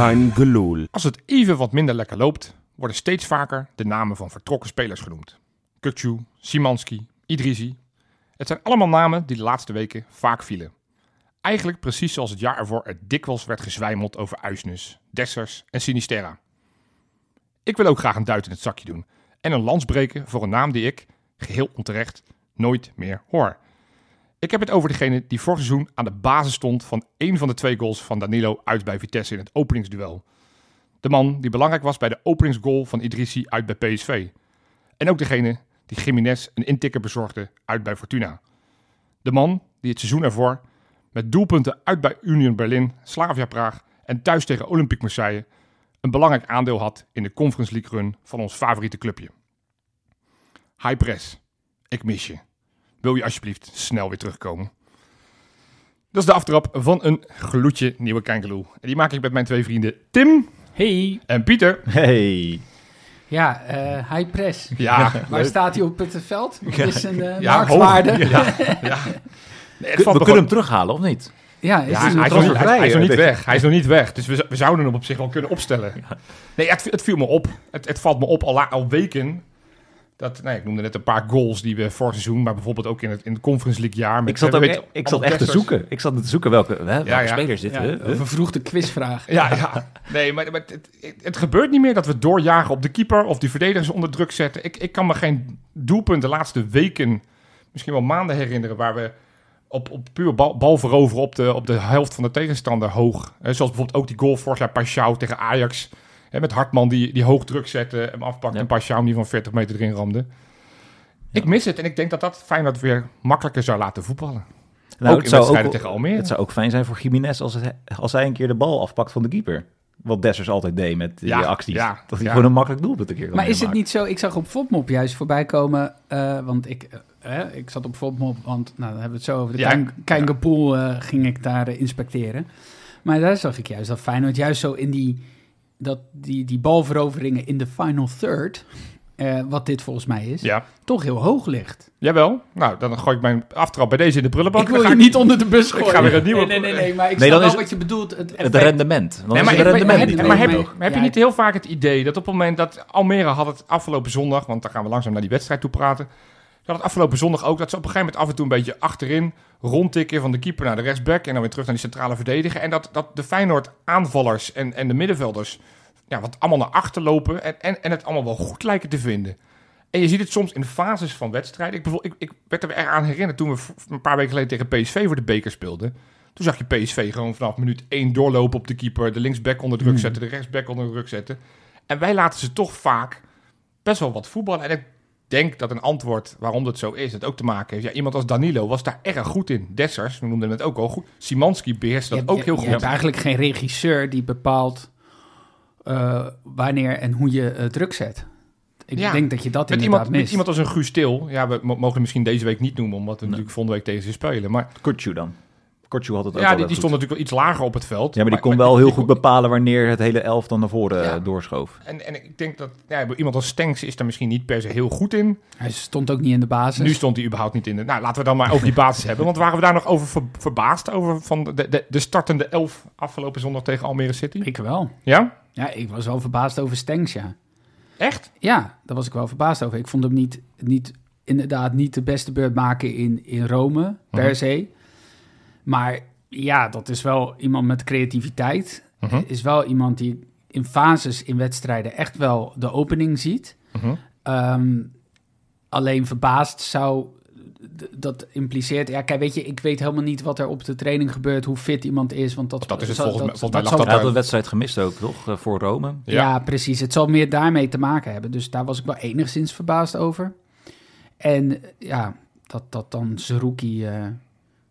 Gelul. Als het even wat minder lekker loopt, worden steeds vaker de namen van vertrokken spelers genoemd. Kukcu, Simanski, Idrisi. Het zijn allemaal namen die de laatste weken vaak vielen. Eigenlijk precies zoals het jaar ervoor er dikwijls werd gezwijmeld over Uisnes, Dessers en Sinisterra. Ik wil ook graag een duit in het zakje doen en een lans breken voor een naam die ik, geheel onterecht, nooit meer hoor. Ik heb het over degene die vorig seizoen aan de basis stond van één van de twee goals van Danilo uit bij Vitesse in het openingsduel. De man die belangrijk was bij de openingsgoal van Idrissi uit bij PSV. En ook degene die Jiménez een intikker bezorgde uit bij Fortuna. De man die het seizoen ervoor met doelpunten uit bij Union Berlin, Slavia Praag en thuis tegen Olympique Marseille een belangrijk aandeel had in de Conference League run van ons favoriete clubje. High press, ik mis je. Wil je alsjeblieft snel weer terugkomen? Dat is de aftrap van een gloedje nieuwe Kangaloo. En die maak ik met mijn twee vrienden Tim Hey, en Pieter. Hey. ja, eh high press. Ja, Waar staat hij op het veld? Wat is een uh, Ja, marktwaarde? hoog. Ja, Ja. Nee, het We kunnen hem terughalen, of niet? is Ja, het hij, is nog niet, hij, is nog niet weg. Hij is nog niet weg. Dus we, we zouden hem op zich wel kunnen opstellen. Nee, het, het viel me op. Het, het valt me op al, al weken. Dat, nee, ik noemde net een paar goals die we vorig seizoen, maar bijvoorbeeld ook in het, in het Conference League jaar. Met, Ik zat, ook, e- ik zat echt te zoeken. Ik zat te zoeken welke, hè, welke ja. spelers dit. Ja, een vervroegde quizvraag. Ja, ja. Nee, maar, maar het, het, het gebeurt niet meer dat we doorjagen op de keeper of die verdedigers onder druk zetten. Ik, ik kan me geen doelpunt de laatste weken, misschien wel maanden herinneren, waar we op, op puur bal, bal veroveren op de, op de helft van de tegenstander hoog. Eh, zoals bijvoorbeeld ook die goal vorig jaar Pashao tegen Ajax. Hè, met Hartman die, die hoog druk zette, hem afpakte Ja. en Pashao hem die van 40 meter erin ramde. Ik mis het en ik denk dat dat Feyenoord weer makkelijker zou laten voetballen. Nou, ook in wedstrijden tegen Almere. Het zou ook fijn zijn voor Jiménez als, het, als hij een keer de bal afpakt van de keeper. Wat Dessers altijd deed met die Ja, acties. ja, dat hij ja. gewoon een makkelijk doelpunt een keer Maar is het niet zo, ik zag op Fopmop juist voorbij komen, eh, want ik, eh, hè, ik zat op Fopmop, want nou, dan hebben we het zo over de Ja. Kein- Keingepoel eh, ging ik daar inspecteren. Maar daar zag ik juist dat Feyenoord juist zo in die, dat, die, die balveroveringen in de final third, eh, wat dit volgens mij is, Ja, toch heel hoog ligt. jawel. Nou, dan gooi ik mijn aftrap bij deze in de prullenbak. ik Dan wil ga je niet onder de bus ik gooien. ga weer een nieuwe- Nee, nee, nee, nee maar ik Nee, snap dan wel is wat je bedoelt. Het, rendement. Dan Nee, is maar, het ik- rendement maar- niet maar, heb, heb je niet heel vaak het idee dat op het moment dat Almere had het afgelopen zondag, want daar gaan we langzaam naar die wedstrijd toe praten, dat het afgelopen zondag ook dat ze op een gegeven moment af en toe een beetje achterin rondtikken van de keeper naar de rechtsback en dan weer terug naar die centrale verdediger en dat, dat de Feyenoord aanvallers en, en de middenvelders ja, wat allemaal naar achter lopen en, en, en het allemaal wel goed lijken te vinden. En je ziet het soms in fases van wedstrijden. Ik, bijvoorbeeld, ik, ik werd er weer aan herinnerd toen we een paar weken geleden tegen PSV voor de beker speelden. Toen zag je PSV gewoon vanaf minuut 1 doorlopen op de keeper. De linksback onder druk zetten, de rechtsback onder druk zetten. En wij laten ze toch vaak best wel wat voetballen. En ik denk dat een antwoord waarom dat zo is, het ook te maken heeft. Ja, iemand als Danilo was daar erg goed in. Dessers, we noemden het ook al goed. Simanski beheerst dat je, ook je- heel je goed. hebt eigenlijk geen regisseur die bepaalt eh, wanneer en hoe je eh, druk zet. Ik Ja. denk dat je dat Met inderdaad iemand, met mist. iemand als een Guus Til. Ja, we mo- mogen hem misschien deze week niet noemen, omdat we natuurlijk volgende week tegen ze spelen. Maar Kortju dan. Kortju had het ook ja, die, die stond natuurlijk wel iets lager op het veld. Ja, maar die kon wel heel goed bepalen wanneer het hele elf dan naar voren Ja. eh, doorschoof. En, en ik denk dat ja, iemand als Stenks is daar misschien niet per se heel goed in. Hij stond ook niet in de basis. Nu stond hij überhaupt niet in de... Nou, laten we dan maar over die basis hebben. Want waren we daar nog over ver- verbaasd over van de, de, de startende elf afgelopen zondag tegen Almere City? Ik wel. Ja? Ja, ik was wel verbaasd over Stenks, ja. Echt? Ja, daar was ik wel verbaasd over. Ik vond hem niet, niet inderdaad niet de beste beurt maken in, in Rome, per Mhm. se. Maar ja, dat is wel iemand met creativiteit. Mhm. Is wel iemand die in fases in wedstrijden echt wel de opening ziet. Mhm. Ehm, alleen verbaasd zou dat impliceert. Ja, kijk, weet je, ik weet helemaal niet wat er op de training gebeurt, hoe fit iemand is, want dat, Dat is het zal- volgens mij- volgens mij dat een wedstrijd gemist ook, toch? eh, Voor Rome. ja. precies. Het zal meer daarmee te maken hebben. Dus daar was ik wel enigszins verbaasd over. En ja, dat, dat dan Zerouki eh,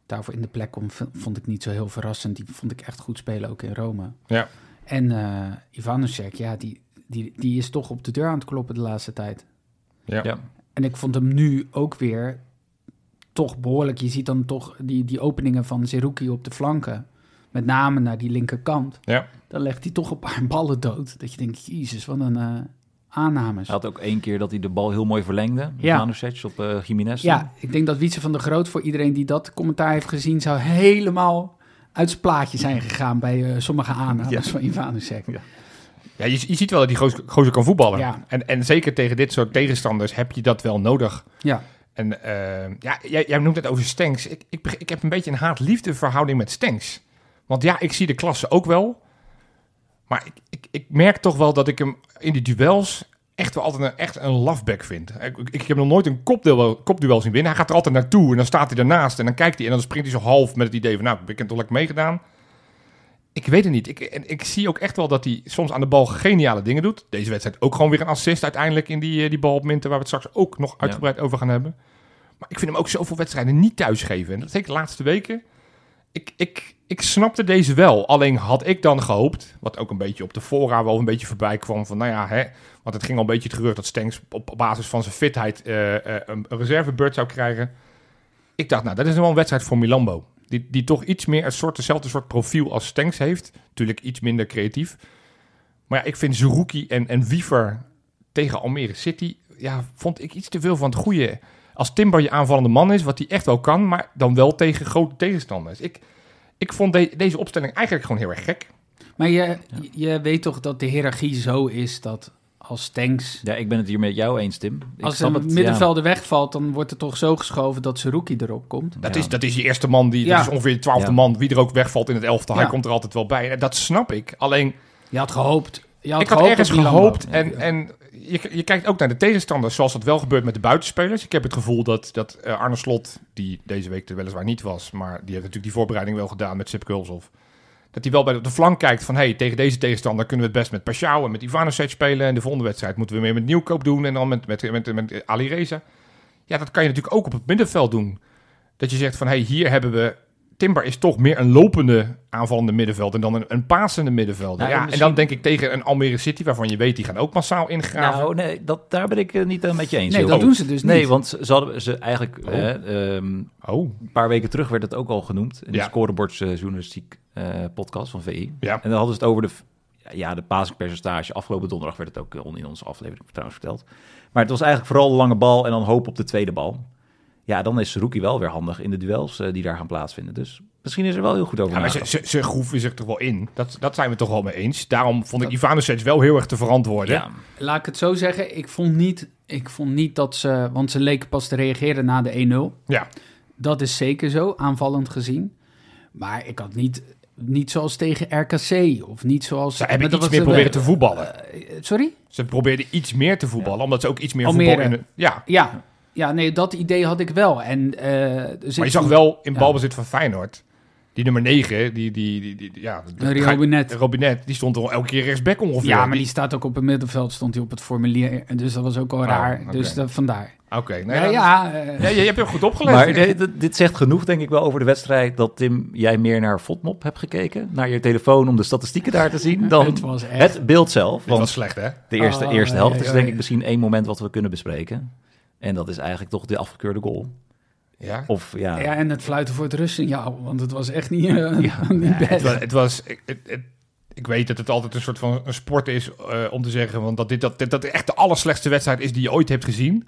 daarvoor in de plek komt, v- vond ik niet zo heel verrassend. Die vond ik echt goed spelen, ook in Rome. Ja. En eh Ivanusek, ja, die, die, die is toch op de deur aan het kloppen de laatste tijd. Ja. Ja. En ik vond hem nu ook weer toch behoorlijk. Je ziet dan toch die, die openingen van Zerouki op de flanken. Met name naar die linkerkant. Ja. Dan legt hij toch een paar ballen dood. Dat je denkt, jezus, wat een eh aannames. Hij had ook één keer dat hij de bal heel mooi verlengde. Ja. Manusic op eh Jiménez. Ja, ik denk dat Wietse van der Groot, voor iedereen die dat commentaar heeft gezien, zou helemaal uit zijn plaatje zijn gegaan bij eh, sommige aannames Ja. van Ivanovic. Ja. Ja, je, je ziet wel dat die gozer, gozer kan voetballen. Ja. En, en zeker tegen dit soort tegenstanders heb je dat wel nodig. Ja. En eh, ja, jij, jij noemt het over Stenks. Ik, ik, ik heb een beetje een haat-liefde verhouding met Stenks. Want ja, ik zie de klasse ook wel. Maar ik, ik, ik merk toch wel dat ik hem in die duels echt wel altijd een, echt een lafback vind. Ik, ik, heb nog nooit een kopduel, kopduel zien winnen. Hij gaat er altijd naartoe en dan staat hij ernaast en dan kijkt hij en dan springt hij zo half met het idee van, nou, ik heb toch lekker meegedaan. Ik weet het niet. Ik, en ik zie ook echt wel dat hij soms aan de bal geniale dingen doet. Deze wedstrijd ook gewoon weer een assist uiteindelijk in die, eh, die bal op Minten, waar we het straks ook nog uitgebreid over gaan hebben. Maar ik vind hem ook zoveel wedstrijden niet thuisgeven. En dat zeker de laatste weken. Ik, ik, ik snapte deze wel. Alleen had ik dan gehoopt, wat ook een beetje op de fora wel een beetje voorbij kwam, van nou ja, hè, want het ging al een beetje gerucht dat Stenks op, basis van zijn fitheid eh, eh, een, reservebeurt zou krijgen. Ik dacht, nou, dat is wel een wedstrijd voor Milambo. Die, die toch iets meer een soort, dezelfde soort profiel als Stenks heeft. Natuurlijk iets minder creatief. Maar ja, ik vind Zerouki en, en Wiever tegen Almere City, ja, vond ik iets te veel van het goede. Als Timber je aanvallende man is, wat hij echt wel kan, maar dan wel tegen grote tegenstanders. Ik, ik vond de- deze opstelling eigenlijk gewoon heel erg gek. Maar je, je weet toch dat de hiërarchie zo is dat als Tanks... Ja, ik ben het hier met jou eens, Tim. Ik Als een het, middenvelder wegvalt, dan wordt het toch zo geschoven dat Seruki erop komt. Dat, Ja. is, dat is je eerste man, die, Ja. dat is ongeveer de twaalfde Ja. man, wie er ook wegvalt in het elftal. Hij komt er altijd wel bij. En Dat snap ik. Alleen, Je had gehoopt. Je had ik had ergens gehoopt. En, en je, je kijkt ook naar de tegenstanders, zoals dat wel gebeurt met de buitenspelers. Ik heb het gevoel dat, dat eh, Arne Slot, die deze week er weliswaar niet was, maar die heeft natuurlijk die voorbereiding wel gedaan met Sip Kulshoff. Dat hij wel bij de, flank kijkt van, hey, tegen deze tegenstander kunnen we het best met Pashao en met Ivanovic spelen. En de volgende wedstrijd moeten we meer met Nieuwkoop doen en dan met, met, met, met, Ali Reza. Ja, dat kan je natuurlijk ook op het middenveld doen. Dat je zegt van, hey, hier hebben we... Timber is toch meer een lopende aanvallende middenvelder dan een, een pasende middenvelder. Nou, ja, en misschien- dan denk ik tegen een Almere City, waarvan je weet, die gaan ook massaal ingraven. Nou, nee, dat, daar ben ik eh, niet eh, met je eens. Nee, dat doen ze dus Nee, niet. want ze hadden ze eigenlijk Oh. hè, ehm, Oh, een paar weken terug werd het ook al genoemd in de Ja. scorebord's eh, journalistiek eh, podcast van VI. ja. En dan hadden ze het over de ja, de passingpercentage. Afgelopen donderdag werd het ook eh, in onze aflevering trouwens verteld. Maar het was eigenlijk vooral de lange bal en dan hoop op de tweede bal. Ja, dan is Rookie wel weer handig in de duels eh, die daar gaan plaatsvinden. Dus misschien is er wel heel goed over Ja, maar ze, ze, ze groeven zich toch wel in. Dat, dat zijn we toch wel mee eens. Daarom vond ik Ivanovic wel heel erg te verantwoorden. Ja, Laat ik het zo zeggen, ik vond niet, ik vond niet dat ze... Want ze leken pas te reageren na de 1-0. Ja. Dat is zeker zo, aanvallend gezien. Maar ik had niet, niet zoals tegen RKC of niet zoals... Ze hebben maar dat iets was meer proberen te voetballen. eh, sorry? Ze probeerden iets meer te voetballen, omdat ze ook iets meer Almere. voetbal in de- Ja, Ja, ja, nee, dat idee had ik wel. En, eh, dus maar je zag wel in ja. balbezit van Feyenoord. Die nummer 9, die, die, die, die, die- ja, Eh, Rio Robinet. Robinet, die stond al elke keer rechtsback ongeveer. Ja, maar die staat ook op het middenveld, stond hij op het formulier. Dus dat was ook al Oh, raar. Dus dat, vandaar. Oké, nee, ja, ja, eh, ja, je, hebt heel goed opgelet. maar dit, dit- dit zegt genoeg denk ik wel over de wedstrijd... dat Tim, jij meer naar Fotmop hebt gekeken. Naar je telefoon om de statistieken daar te zien. Dan het was echt... het beeld zelf. Dit was Want slecht, hè? de eerste, Oh, eerste helft is denk ik misschien één moment wat we kunnen bespreken. En dat is eigenlijk toch de afgekeurde goal. Ja. Of ja, Ja, en het fluiten voor het rustsignaal, want het was echt niet, eh, Ja. niet Het best. was, het was ik, het, het- ik weet dat het altijd een soort van een sport is eh, om te zeggen want dat dit dat, dat echt de allerslechtste wedstrijd is die je ooit hebt gezien.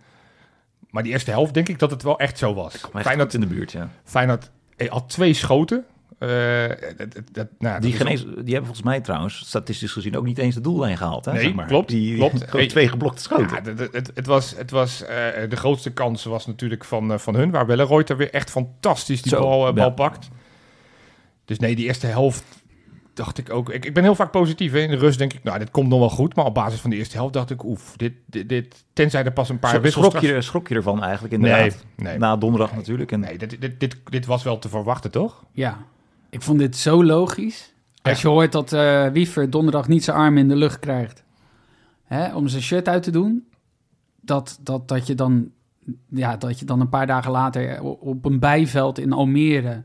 Maar die eerste helft denk ik dat het wel echt zo was. Feyenoord, in de buurt, ja. Feyenoord eh, had twee schoten. Eh, dat, dat, dat- nou, dat Die, genees, die hebben volgens mij trouwens, statistisch gezien, ook niet eens de doellijn gehaald. Hè, Nee, zeg maar. klopt, Die, klopt. gewoon twee geblokte schoten. Ja, het, het, het was, het was eh, de grootste kans was natuurlijk van, eh, van hun, waar Welleroyter weer echt fantastisch die Zo, bal, eh, bal ja. pakt. Dus nee, die eerste helft dacht ik ook. Ik, ik ben heel vaak positief. Hè. In de rust denk ik, nou, dit komt nog wel goed. Maar op basis van de eerste helft dacht ik, oef, dit, dit, dit tenzij er pas een paar wissels... schrok, je, schrok je ervan eigenlijk inderdaad? nee, nee, Na donderdag natuurlijk. En, nee dit, dit, dit, dit was wel te verwachten, toch? Ja, ik vond dit zo logisch. Als je hoort dat eh Wiever donderdag niet zijn arm in de lucht krijgt hè, om zijn shirt uit te doen, dat, dat, dat, je dan, ja, dat je dan een paar dagen later op een bijveld in Almere,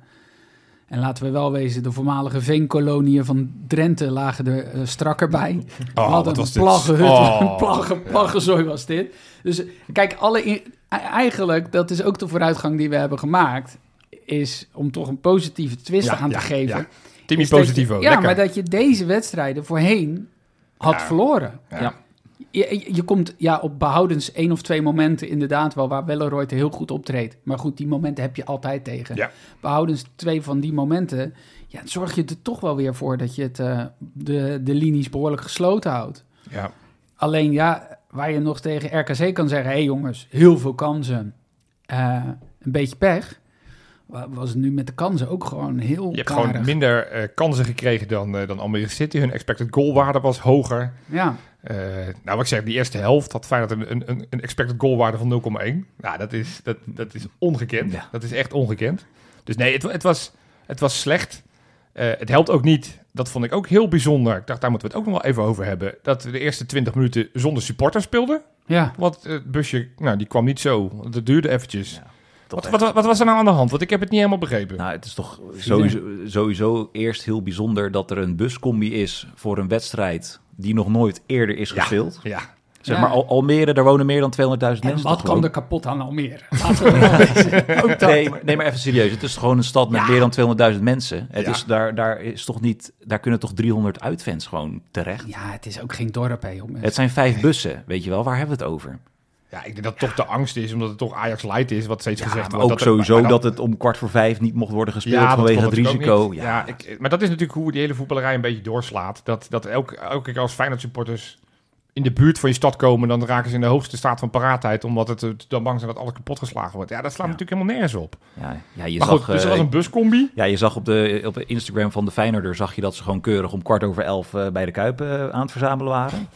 en laten we wel wezen, de voormalige veenkoloniën van Drenthe lagen er eh, strakker bij. Oh, Wat wat een was plaggenhut, Oh, een plaggen, plaggenzooi was dit. Dus kijk, alle in- e- eigenlijk, dat is ook de vooruitgang die we hebben gemaakt, is om toch een positieve twist Ja, aan ja, te geven. ja. Timmy je- positivo, Ja, lekker. maar dat je deze wedstrijden voorheen had Ja. verloren. Ja. Ja. Je, je komt ja, op behoudens één of twee momenten inderdaad wel waar Welleroyd heel goed optreedt. Maar goed, die momenten heb je altijd tegen. Ja. Behoudens twee van die momenten, ja, dan zorg je er toch wel weer voor dat je het, eh, de, de linies behoorlijk gesloten houdt. Ja. Alleen ja, waar je nog tegen RKC kan zeggen: hé hey jongens, heel veel kansen, eh, een beetje pech. Wa- Was het nu met de kansen ook gewoon heel Je hebt karig. gewoon minder eh, kansen gekregen dan, eh, dan Almere City. Hun expected goalwaarde was hoger. Ja, Eh, nou, wat ik zeg, die eerste helft had Feyenoord een, een, een- een expected goalwaarde van 0,1. Nou, dat is, dat, dat is ongekend. Ja. Dat is echt ongekend. Dus nee, het, het, was, het was slecht. Eh, het helpt ook niet. Dat vond ik ook heel bijzonder. Ik dacht, daar moeten we het ook nog wel even over hebben. Dat we de eerste 20 minuten zonder supporters speelden. ja. Want het busje, nou, die kwam niet zo. Dat duurde eventjes. Ja, Wat, wat, wat was er nou aan de hand? Want ik heb het niet helemaal begrepen. Nou, het is toch sowieso, sowieso eerst heel bijzonder dat er een buscombi is voor een wedstrijd die nog nooit eerder is gespeeld. ja, Zeg Ja. maar, Al- Almere, daar wonen meer dan 200.000 En mensen. wat kan er kapot aan Almere? Laten. Nee, maar- nee, maar even serieus. Het is gewoon een stad met Ja. meer dan 200.000 mensen. Het Ja. is daar, daar, is toch niet, daar kunnen toch 300 uitfans gewoon terecht. Ja, het is ook geen dorp, hè, jongens. Het zijn vijf bussen, weet je wel. Waar hebben we het over? Ja, ik denk dat het toch de angst is, omdat het toch Ajax Light is, wat steeds Ja, gezegd wordt. ook dat sowieso dan- dat het om kwart voor vijf niet mocht worden gespeeld vanwege het risico. Ja, Ja, ik, maar dat is natuurlijk hoe die hele voetballerij een beetje doorslaat. Dat, dat elke, elke keer als Feyenoord supporters in de buurt van je stad komen, dan raken ze in de hoogste staat van paraatheid, omdat het eh, dan bang zijn dat alles kapot geslagen wordt. Ja, dat slaat Ja. natuurlijk helemaal nergens op. ja, ja, je maar zag, goed, dus er eh, was een buscombi. Ja, je zag op de, op de Instagram van de Feyenoorder zag je dat ze gewoon keurig om kwart over elf eh, bij de Kuip eh, aan het verzamelen waren.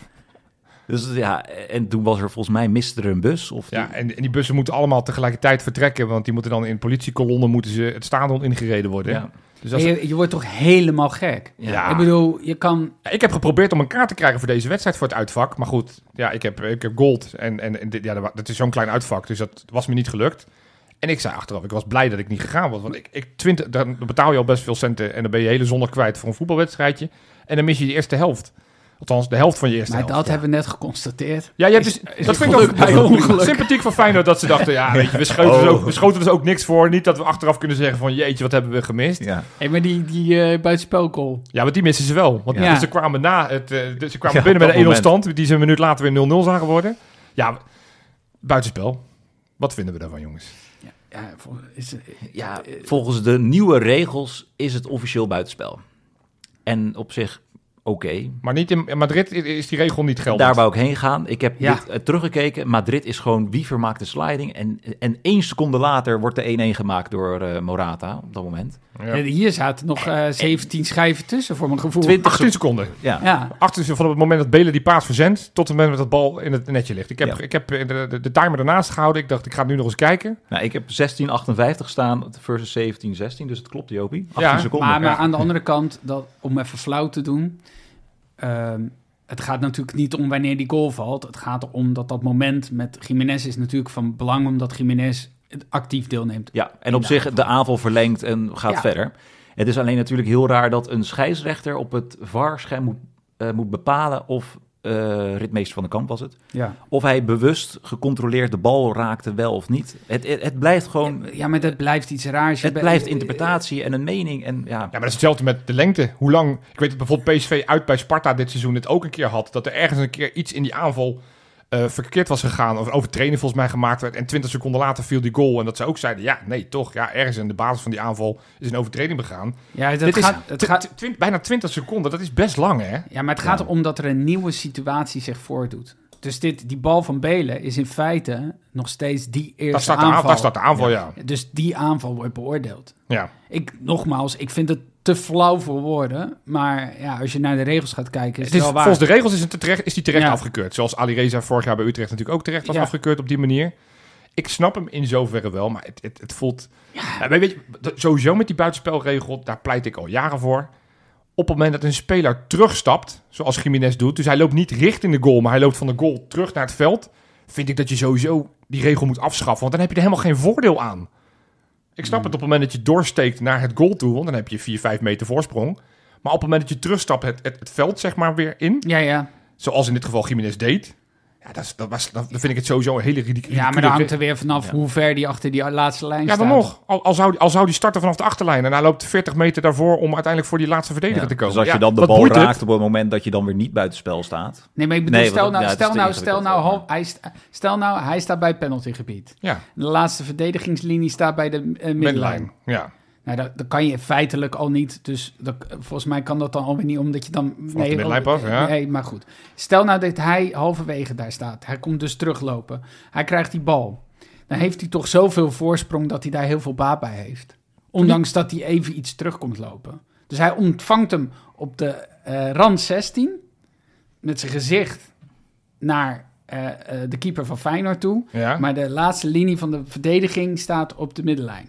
Dus ja, en toen was er volgens mij miste er een bus. Of Ja, en, en die bussen moeten allemaal tegelijkertijd vertrekken, want die moeten dan in politiekolonnen moeten ze het stadion ingereden worden. Ja. Dus als, je, je wordt toch helemaal gek? Ja. Ik bedoel, je kan... Ja, ik heb geprobeerd om een kaart te krijgen voor deze wedstrijd voor het uitvak. Maar goed, ja, ik heb, ik heb gold. En, en, en dit, ja, dat is zo'n klein uitvak, dus dat was me niet gelukt. En ik zei achteraf, ik was blij dat ik niet gegaan was. Want ik, ik 20, dan betaal je al best veel centen. En dan ben je hele zondag kwijt voor een voetbalwedstrijdje. En dan mis je de eerste helft. Althans, de helft van je eerste Maar helft. dat hebben we net geconstateerd. Ja, je hebt dus, is dat vind ik ook bij ongeluk. sympathiek van Feyenoord dat ze dachten, ja, weet je, we schoten, dus ook, we schoten dus ook niks voor. Niet dat we achteraf kunnen zeggen van, jeetje, wat hebben we gemist. Ja. Hé, maar die, die buitenspelgoal. Ja, want die missen ze wel. Want Ja. ze kwamen na het, de- ze kwamen Ja, binnen met een 1-0 dat moment. stand, die ze een minuut later weer 0-0 zagen worden. Ja, buitenspel. Wat vinden we daarvan, jongens? Ja, is, ja, volgens de nieuwe regels is het officieel buitenspel. En op zich oké. Maar niet in, in Madrid is die regel niet geldig. Daar wou ik heen gaan. Ik heb Ja. dit eh, teruggekeken. Madrid is gewoon wie vermaakt de sliding. En, en één seconde later wordt de 1-1 gemaakt door eh, Morata op dat moment. Ja. En Hier zaten nog eh 17 schijven tussen, voor mijn gevoel. 20 18 seconden. Ja. Ja, 18 seconden van het moment dat Belen die paas verzendt, tot het moment dat de bal in het netje ligt. Ik heb, Ja. ik heb eh, de, de, de timer ernaast gehouden. Ik dacht, ik ga nu nog eens kijken. Nou, ik heb 16,58 staan versus 17,16. Dus het klopt, Jopie. 18 Ja, seconden. maar, maar aan de andere kant, dat, om even flauw te doen... ehm, het gaat natuurlijk niet om wanneer die goal valt. Het gaat erom dat dat moment met Jiménez is natuurlijk van belang... omdat Jiménez actief deelneemt. Ja, en op de zich aanval. de aanval verlengt en gaat Ja. verder. Het is alleen natuurlijk heel raar dat een scheidsrechter op het VAR-scherm moet, eh, moet bepalen of eh, ritmeester van de kamp was het. Ja. Of hij bewust gecontroleerd de bal raakte wel of niet. Het, het, het blijft gewoon, Ja, maar dat blijft iets raars. Het blijft interpretatie en een mening. En ja, Ja, maar dat is hetzelfde met de lengte. Hoe lang... Ik weet dat bijvoorbeeld PSV uit bij Sparta dit seizoen het ook een keer had. Dat er ergens een keer iets in die aanval eh, verkeerd was gegaan. Of een overtreding volgens mij gemaakt werd. En 20 seconden later viel die goal. En dat ze ook zeiden, ja, nee, toch. Ja, ergens in de basis van die aanval is een overtreding begaan. Ja, dat dit gaat, is het gaat, bijna 20 seconden. Dat is best lang, hè? ja, maar het gaat Ja. erom dat er een nieuwe situatie zich voordoet. Dus dit, die bal van Belen is in feite nog steeds die eerste Daar staat, aanval. aanval, daar staat de aanval, ja. Dus die aanval wordt beoordeeld. ja. Ik, nogmaals, ik vind het te flauw voor woorden. Maar ja, als je naar de regels gaat kijken, is Het is, wel waar. volgens de regels is, het terecht, is die terecht Ja. afgekeurd. Zoals Ali Reza vorig jaar bij Utrecht natuurlijk ook terecht was Ja. afgekeurd op die manier. Ik snap hem in zoverre wel, maar het, het, het voelt... Ja, weet je, sowieso met die buitenspelregel, daar pleit ik al jaren voor. Op het moment dat een speler terugstapt, zoals Jiménez doet... dus hij loopt niet richting de goal, maar hij loopt van de goal terug naar het veld... vind ik dat je sowieso die regel moet afschaffen. Want dan heb je er helemaal geen voordeel aan. Ik snap het op het moment dat je doorsteekt naar het goal toe... want dan heb je 4, 5 meter voorsprong... Maar op het moment dat je terugstapt het, het, het veld zeg maar weer in, Ja, ja. zoals in dit geval Jiménez deed, Ja, dat, is, dat, was, dat vind ik het sowieso een hele ridicule... Ja, maar dan hangt er weer vanaf hoe ver die achter die laatste lijn Ja, staat. dan nog. Al, al, zou, al zou die starten vanaf de achterlijn en hij loopt 40 meter daarvoor om uiteindelijk voor die laatste verdediger Ja, te komen. Dus als Ja, je dan de bal het? raakt op het moment dat je dan weer niet buitenspel staat. Nee, maar ik bedoel, Nee, stel, nou, ja, stel, te nou, stel, nou, hij, stel nou, hij staat bij het penaltygebied. Ja, De laatste verdedigingslinie staat bij de eh, middenlijn. Ja. Nou, dat, dat kan je feitelijk al niet. Dus dat, volgens mij kan dat dan alweer niet, omdat je dan... de middenlijn pas, ja. Nee, maar goed. Stel nou dat hij halverwege daar staat. Hij komt dus teruglopen. Hij krijgt die bal. Dan heeft hij toch zoveel voorsprong dat hij daar heel veel baat bij heeft. Ondanks dat hij even iets terug komt lopen. Dus hij ontvangt hem op de eh, rand 16. Met zijn gezicht naar eh, eh, de keeper van Feyenoord toe. Ja. Maar de laatste linie van de verdediging staat op de middenlijn.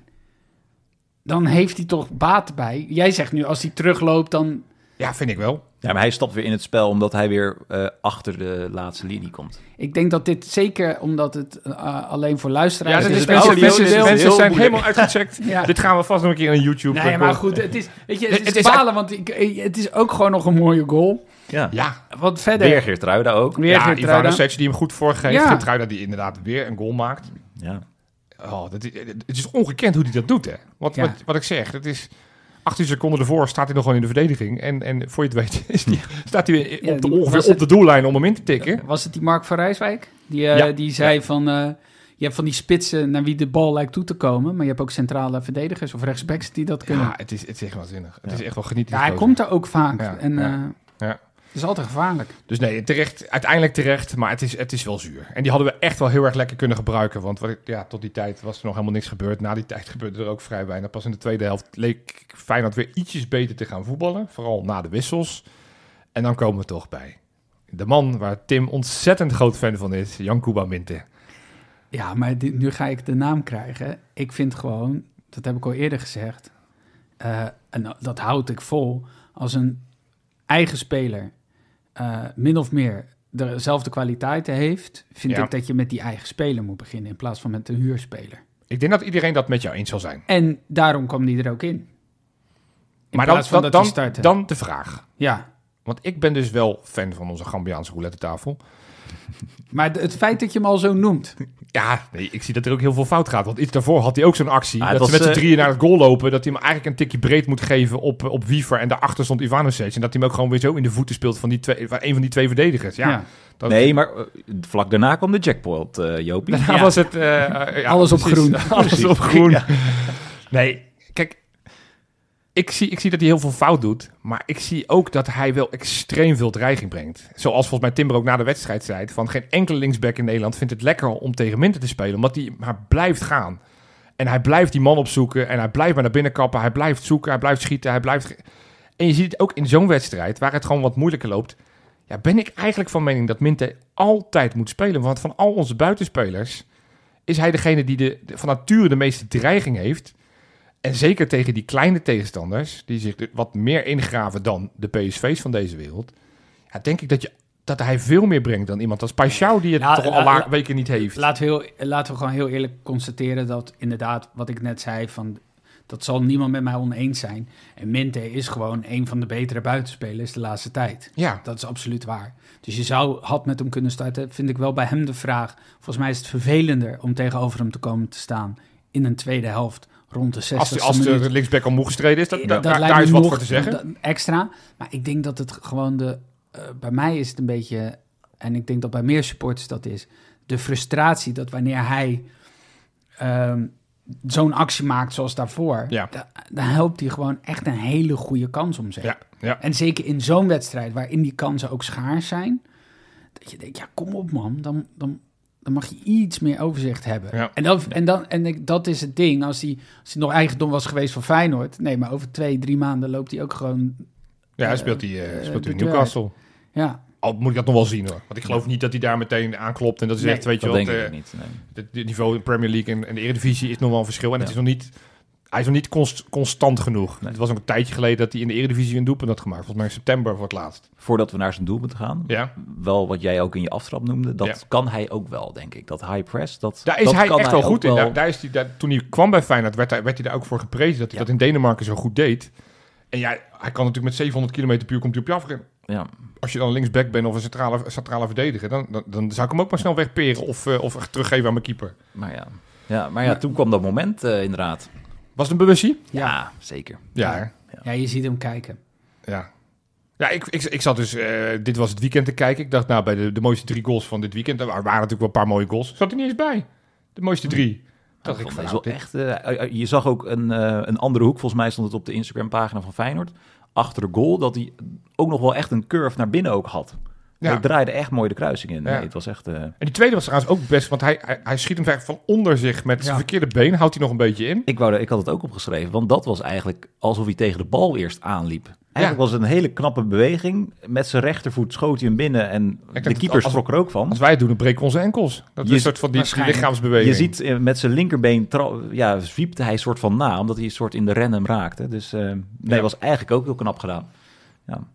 Dan heeft hij toch baat bij. Jij zegt nu, als hij terugloopt, dan... ja, vind ik wel. Ja, maar hij stapt weer in het spel omdat hij weer eh, achter de laatste linie komt. Ik denk dat dit zeker, omdat het eh, alleen voor Ja, luisteraars dat is. het mensen, mensen, zijn moeilijk. helemaal uitgecheckt. Ja. Dit gaan we vast nog een keer aan YouTube. Nee, maar goed, het is, weet je, het is, Het is- balen, want ik, eh, het is ook gewoon nog een mooie goal. Ja, Ja, Wat verder... weer Geertruida ook. Weer ja Geertruida. Ivanovic die hem goed voorgeeft. Ja. Geertruida die inderdaad weer een goal maakt. Ja. Oh, dat is, het is ongekend hoe hij dat doet, hè. Wat, Ja. wat, wat ik zeg, het is... 18 seconden ervoor staat hij nog gewoon in de verdediging. En, en voor je het weet is die, staat hij Ja, op de, ongeveer op de doellijn om hem in te tikken. Was het die Mark van Rijswijk? Die, eh, Ja. die zei van... eh, je hebt van die spitsen naar wie de bal lijkt toe te komen. Maar je hebt ook centrale verdedigers of rechtsbacks die dat kunnen. Ja, het is, het is echt waanzinnig. Het is echt wel genieten. Ja, hij komt er ook vaak. En eh, ja. Het is altijd gevaarlijk. Dus nee, terecht, uiteindelijk terecht, maar het is, het is wel zuur. En die hadden we echt wel heel erg lekker kunnen gebruiken. Want wat ja, tot die tijd was er nog helemaal niks gebeurd. Na die tijd gebeurde er ook vrij weinig. Pas in de tweede helft leek Feyenoord weer ietsjes beter te gaan voetballen. Vooral na de wissels. En dan komen we toch bij de man waar Tim ontzettend groot fan van is. Jan Kuba Minte. Ja, maar dit- nu ga ik de naam krijgen. Ik vind gewoon, dat heb ik al eerder gezegd, eh, en dat houd ik vol, als een eigen speler eh, min of meer dezelfde kwaliteiten heeft, vind Ja. ik dat je met die eigen speler moet beginnen in plaats van met een huurspeler. Ik denk dat iedereen dat met jou eens zal zijn. En daarom kwam die er ook in. In maar dan, van dan, dat dan de vraag. Ja, Want ik ben dus wel fan van onze Gambiaanse roulette tafel. maar het feit dat je hem al zo noemt. Ja, nee, ik zie dat er ook heel veel fout gaat. Want iets daarvoor had hij ook zo'n actie. Ah, dat ze met z'n eh, drieën naar het goal lopen. Dat hij hem eigenlijk een tikje breed moet geven op, op Wiever. En daarachter stond Ivanovic. En dat hij hem ook gewoon weer zo in de voeten speelt van, die twee, van een van die twee verdedigers. Ja, Ja. dat- Nee, maar eh, vlak daarna kwam de jackpot, eh Jopie. Daarna Ja. was het... ja, Alles op precies. groen. Alles Precies. op groen. Ja. Nee, kijk... Ik zie, ik zie dat hij heel veel fout doet. Maar ik zie ook dat hij wel extreem veel dreiging brengt. Zoals volgens mij Timber ook na de wedstrijd zei. Van geen enkele linksback in Nederland vindt het lekker om tegen Minter te spelen. Omdat hij maar blijft gaan. En hij blijft die man opzoeken. En hij blijft maar naar binnen kappen. Hij blijft zoeken. Hij blijft schieten. Hij blijft... En je ziet het ook in zo'n wedstrijd waar het gewoon wat moeilijker loopt. Ja, ben ik eigenlijk van mening dat Minte altijd moet spelen. Want van al onze buitenspelers is hij degene die de- van nature de meeste dreiging heeft. En zeker tegen die kleine tegenstanders, die zich wat meer ingraven dan de PSV's van deze wereld. Ja, denk ik dat, je, dat hij veel meer brengt dan iemand als Paixão, die het toch al la- la- la- weken niet heeft. Laten we, heel, laten we gewoon heel eerlijk constateren dat inderdaad, wat ik net zei, van, dat zal niemand met mij oneens zijn. En Mente is gewoon een van de betere buitenspelers de laatste tijd. ja, Dat is absoluut waar. Dus je zou, had met hem kunnen starten, vind ik wel bij hem de vraag. Volgens mij is het vervelender om tegenover hem te komen te staan in een tweede helft rond de 60 als, de- als de linksback al moe gestreden is, dat, dat, daar- is wat nog voor te zeggen. Extra. Maar ik denk dat het gewoon de. eh, bij mij is het een beetje. En ik denk dat bij meer supporters dat is. De frustratie dat wanneer hij. ehm, zo'n actie maakt zoals daarvoor. Ja. da- dan helpt hij gewoon echt een hele goede kans om zich. Ja, ja. En zeker in zo'n wedstrijd waarin die kansen ook schaars zijn. Dat je denkt, ja, kom op man. Dan, dan, dan mag je iets meer overzicht hebben. Ja. En, dan, en, dan, en ik, dat is het ding. Als hij, als hij nog eigendom was geweest van Feyenoord. Nee, maar over twee, drie maanden loopt hij ook gewoon... Ja, hij Eh, speelt hij, eh, eh, speelt in Newcastle. Ja, Al moet ik dat nog wel zien hoor. Want ik geloof niet dat hij daar meteen aanklopt. En dat is Nee, echt, weet je Dat wel, denk het, ik niet. Nee. niveau in Premier League en, en de Eredivisie is nog wel een verschil. En het Ja. is nog niet, hij is nog niet const- constant genoeg. Nee. Het was ook een tijdje geleden dat hij in de Eredivisie een doelpunt had gemaakt. Volgens mij in september voor het laatst. Voordat we naar zijn doel moeten gaan, Ja. wel wat jij ook in je aftrap noemde, dat Ja. kan hij ook wel, denk ik. Dat high press, dat Daar is dat hij kan echt wel goed in. Daar, daar is hij, daar, toen hij kwam bij Feyenoord, werd hij, werd hij daar ook voor geprezen dat hij Ja. dat in Denemarken zo goed deed. En ja, hij kan natuurlijk met 700 km per uur komt hij op je afrennen. Ja. als je dan linksback bent of een centrale, centrale verdediger, dan, dan, dan zou ik hem ook maar snel wegperen of, eh, of teruggeven aan mijn keeper. Maar ja, ja, maar ja toen kwam dat moment eh, inderdaad. Was het een bewustie? Ja, zeker. Ja, Ja. je ziet hem kijken. ja. Ja, ik, ik, ik zat dus, eh, dit was het weekend te kijken. Ik dacht, nou, bij de, de mooiste drie goals van dit weekend, er waren natuurlijk wel een paar mooie goals. Zat er niet eens bij. De mooiste drie. Dacht ik van, nou, wel echt. eh, eh, je zag ook een, eh, een andere hoek. Volgens mij stond het op de Instagram-pagina van Feyenoord. Achter de goal. Dat hij ook nog wel echt een curve naar binnen ook had. Ja. Hij draaide echt mooi de kruising in. Ja. Nee, het was echt. eh, En die tweede was trouwens ook best, want hij, hij, hij schiet hem van onder zich met zijn Ja. verkeerde been. Houdt hij nog een beetje in. ik, wou, ik had het ook opgeschreven. Want dat was eigenlijk alsof hij tegen de bal eerst aanliep. Eigenlijk was het een hele knappe beweging. Met zijn rechtervoet schoot hij hem binnen. En de keeper schrok er ook van. Als wij het doen, dan breken we onze enkels. Dat is Je- een soort van die, die lichaamsbeweging. Je ziet eh, met zijn linkerbeen ja, zwiepte hij soort van na, omdat hij een soort in de rennen raakte. Dus eh nee, Ja. was eigenlijk ook heel knap gedaan.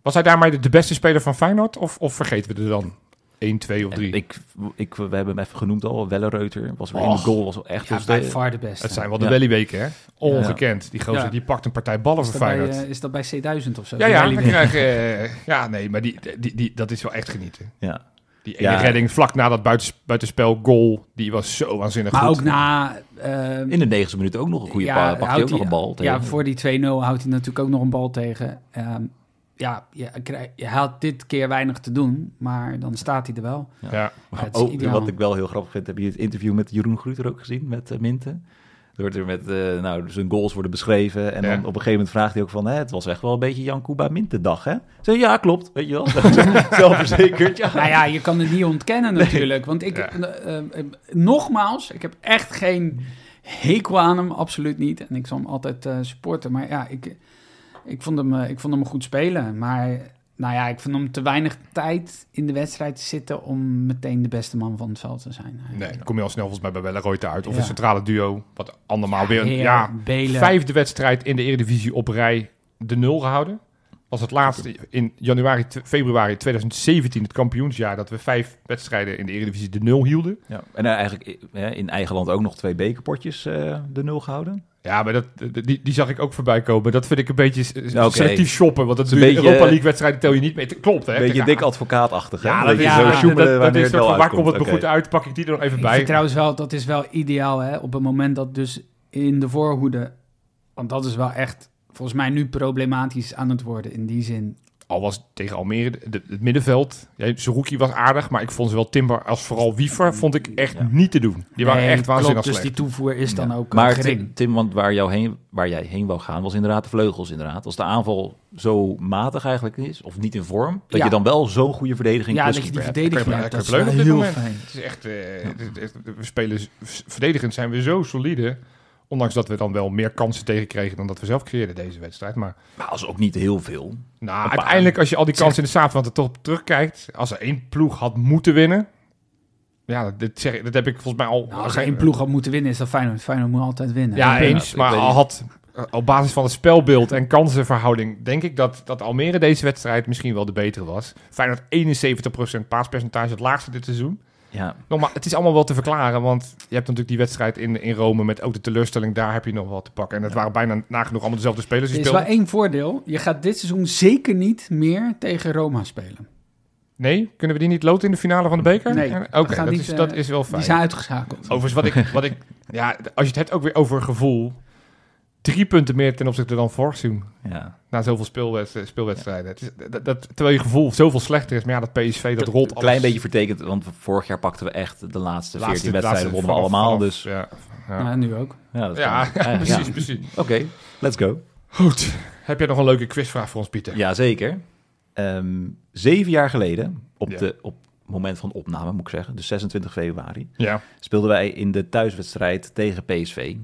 Was hij daarmee de, de beste speler van Feyenoord? Of, of vergeten we er dan 1, 2 of En 3? Ik, ik, we hebben hem even genoemd al, Wellereuter. Was weer in de goal, was wel echt... Ja, dus bij de- far de beste. Het zijn wel de Ja. Hè? Ongekend. Die gozer, Ja. die pakt een partij ballen is, voor bij, Feyenoord. eh, is dat bij C1000 of zo? ja, ja, krijg eh, ja, nee, maar die, die, die, dat is wel echt genieten. ja. Die ene Ja. redding vlak na dat buitens, buitenspel goal, die was zo waanzinnig Maar goed. ook na... eh, In de negenste minuut ook nog een goede ja, pakt hij ook nog een bal tegen. Ja, voor die 2-0 houdt hij natuurlijk ook nog een bal tegen. Ehm, ja, je, krijg- je had dit keer weinig te doen, maar dan staat hij er wel. Ja. Ja, het is Oh, wat ik wel heel grappig vind, heb je het interview met Jeroen Gruter ook gezien, met uh, Minten? Er wordt er met, eh, nou, zijn goals worden beschreven. En Ja. dan op een gegeven moment vraagt hij ook van, hè, het was echt wel een beetje Jan Kuba Minten dag, hè? Zeg, ja, klopt, weet je wel. Zelfverzekerd, ja. Nou ja, je kan het niet ontkennen natuurlijk. Want ik, Ja. eh, eh, eh, nogmaals, ik heb echt geen hekel aan hem, absoluut niet. En ik zal hem altijd eh, supporten. Maar ja, ik, ik, vond hem, eh, ik vond hem goed spelen. Maar nou ja, ik vond hem te weinig tijd in de wedstrijd te zitten om meteen de beste man van het veld te zijn. Nee, dan kom je al snel volgens mij bij Welleroyte uit. Of Ja. een centrale duo, wat andermaal Ja, weer... een- Heer, ja, Belen. vijfde wedstrijd in de Eredivisie op rij de nul gehouden. Was het laatste in januari, februari 2017, het kampioensjaar, dat we vijf wedstrijden in de Eredivisie de nul hielden. Ja, en eh, eigenlijk eh, in eigen land ook nog twee bekerpotjes eh, de nul gehouden. Ja, maar dat, die, die zag ik ook voorbij komen. Dat vind ik een beetje Oké. selectief shoppen. Want dat is Een beetje, Europa eh, League wedstrijden tel je niet mee. Klopt, hè? Een beetje dik advocaatachtig, hè? Ja, Dat ja, zo dat, sjoemelen dat, is van, waar komt het me goed uit? Pak ik die er nog even Ik bij. vind trouwens wel, dat is wel ideaal hè, op het moment dat dus in de voorhoede, want dat is wel echt volgens mij nu problematisch aan het worden in die zin. Al was tegen Almere de- het middenveld. Ja, Zerouki was aardig, maar ik vond zowel Timber als vooral Wiever vond ik echt Ja. niet te doen. Die waren Nee, echt waanzinnig klopt, Dus die toevoer is dan Ja. ook Maar eh, gering. Tim, Tim, want waar, jou heen, waar jij heen wou gaan, was inderdaad de vleugels inderdaad. Als de aanval zo matig eigenlijk is, of niet in vorm, dat Ja. je dan wel zo'n goede verdediging ja, dat je die verdediging hebt, maar dat is heel moment. fijn. Het is echt, eh, we spelen verdedigend zijn we zo solide. Ondanks dat we dan wel meer kansen tegenkregen dan dat we zelf creëerden deze wedstrijd. Maar Maar als ook niet heel veel. nou, paar. uiteindelijk als je al die kansen in de zaterdag er toch terugkijkt. Als er één ploeg had moeten winnen. Ja, dat, dat zeg, ik- dat heb ik volgens mij al... Nou, als er één ploeg had moeten winnen, is dat Feyenoord. Feyenoord moet altijd winnen. Ja, eens. Maar al had op basis van het spelbeeld en kansenverhouding... denk ik dat, dat Almere deze wedstrijd misschien wel de betere was. Feyenoord 71% paaspercentage, het laagste dit seizoen. Ja, Nogmaals, het is allemaal wel te verklaren, want je hebt natuurlijk die wedstrijd in, in Rome met ook de teleurstelling, daar heb je nog wat te pakken. En het waren bijna nagenoeg allemaal dezelfde spelers Er die is wel één voordeel. Je gaat dit seizoen zeker niet meer tegen Roma spelen. Nee, kunnen we die niet loten in de finale van de beker? Nee, Eh, Oké, dat, is, eh, dat is wel Die fijn. zijn uitgeschakeld. Overigens, wat ik, wat ik, ja, als je het hebt ook weer over gevoel, drie punten meer ten opzichte dan vorig seizoen. ja. Na zoveel speelwedst- speelwedstrijden. Het is, dat, dat, terwijl je gevoel zoveel slechter is, maar ja, dat PSV, dat rolt Een klein beetje vertekend, want vorig jaar pakten we echt de laatste 14 Laatste- wedstrijden wonnen we allemaal. vanaf- Dus Ja, ja. Ja, nu ook. ja, dat ja. Eh, precies, ja. precies. Oké, let's go. Goed. Heb jij nog een leuke quizvraag voor ons, Pieter? Ja, zeker. Ehm, zeven jaar geleden, op, de, op het moment van opname moet ik zeggen, dus 26 februari, Ja. speelden wij in de thuiswedstrijd tegen PSV.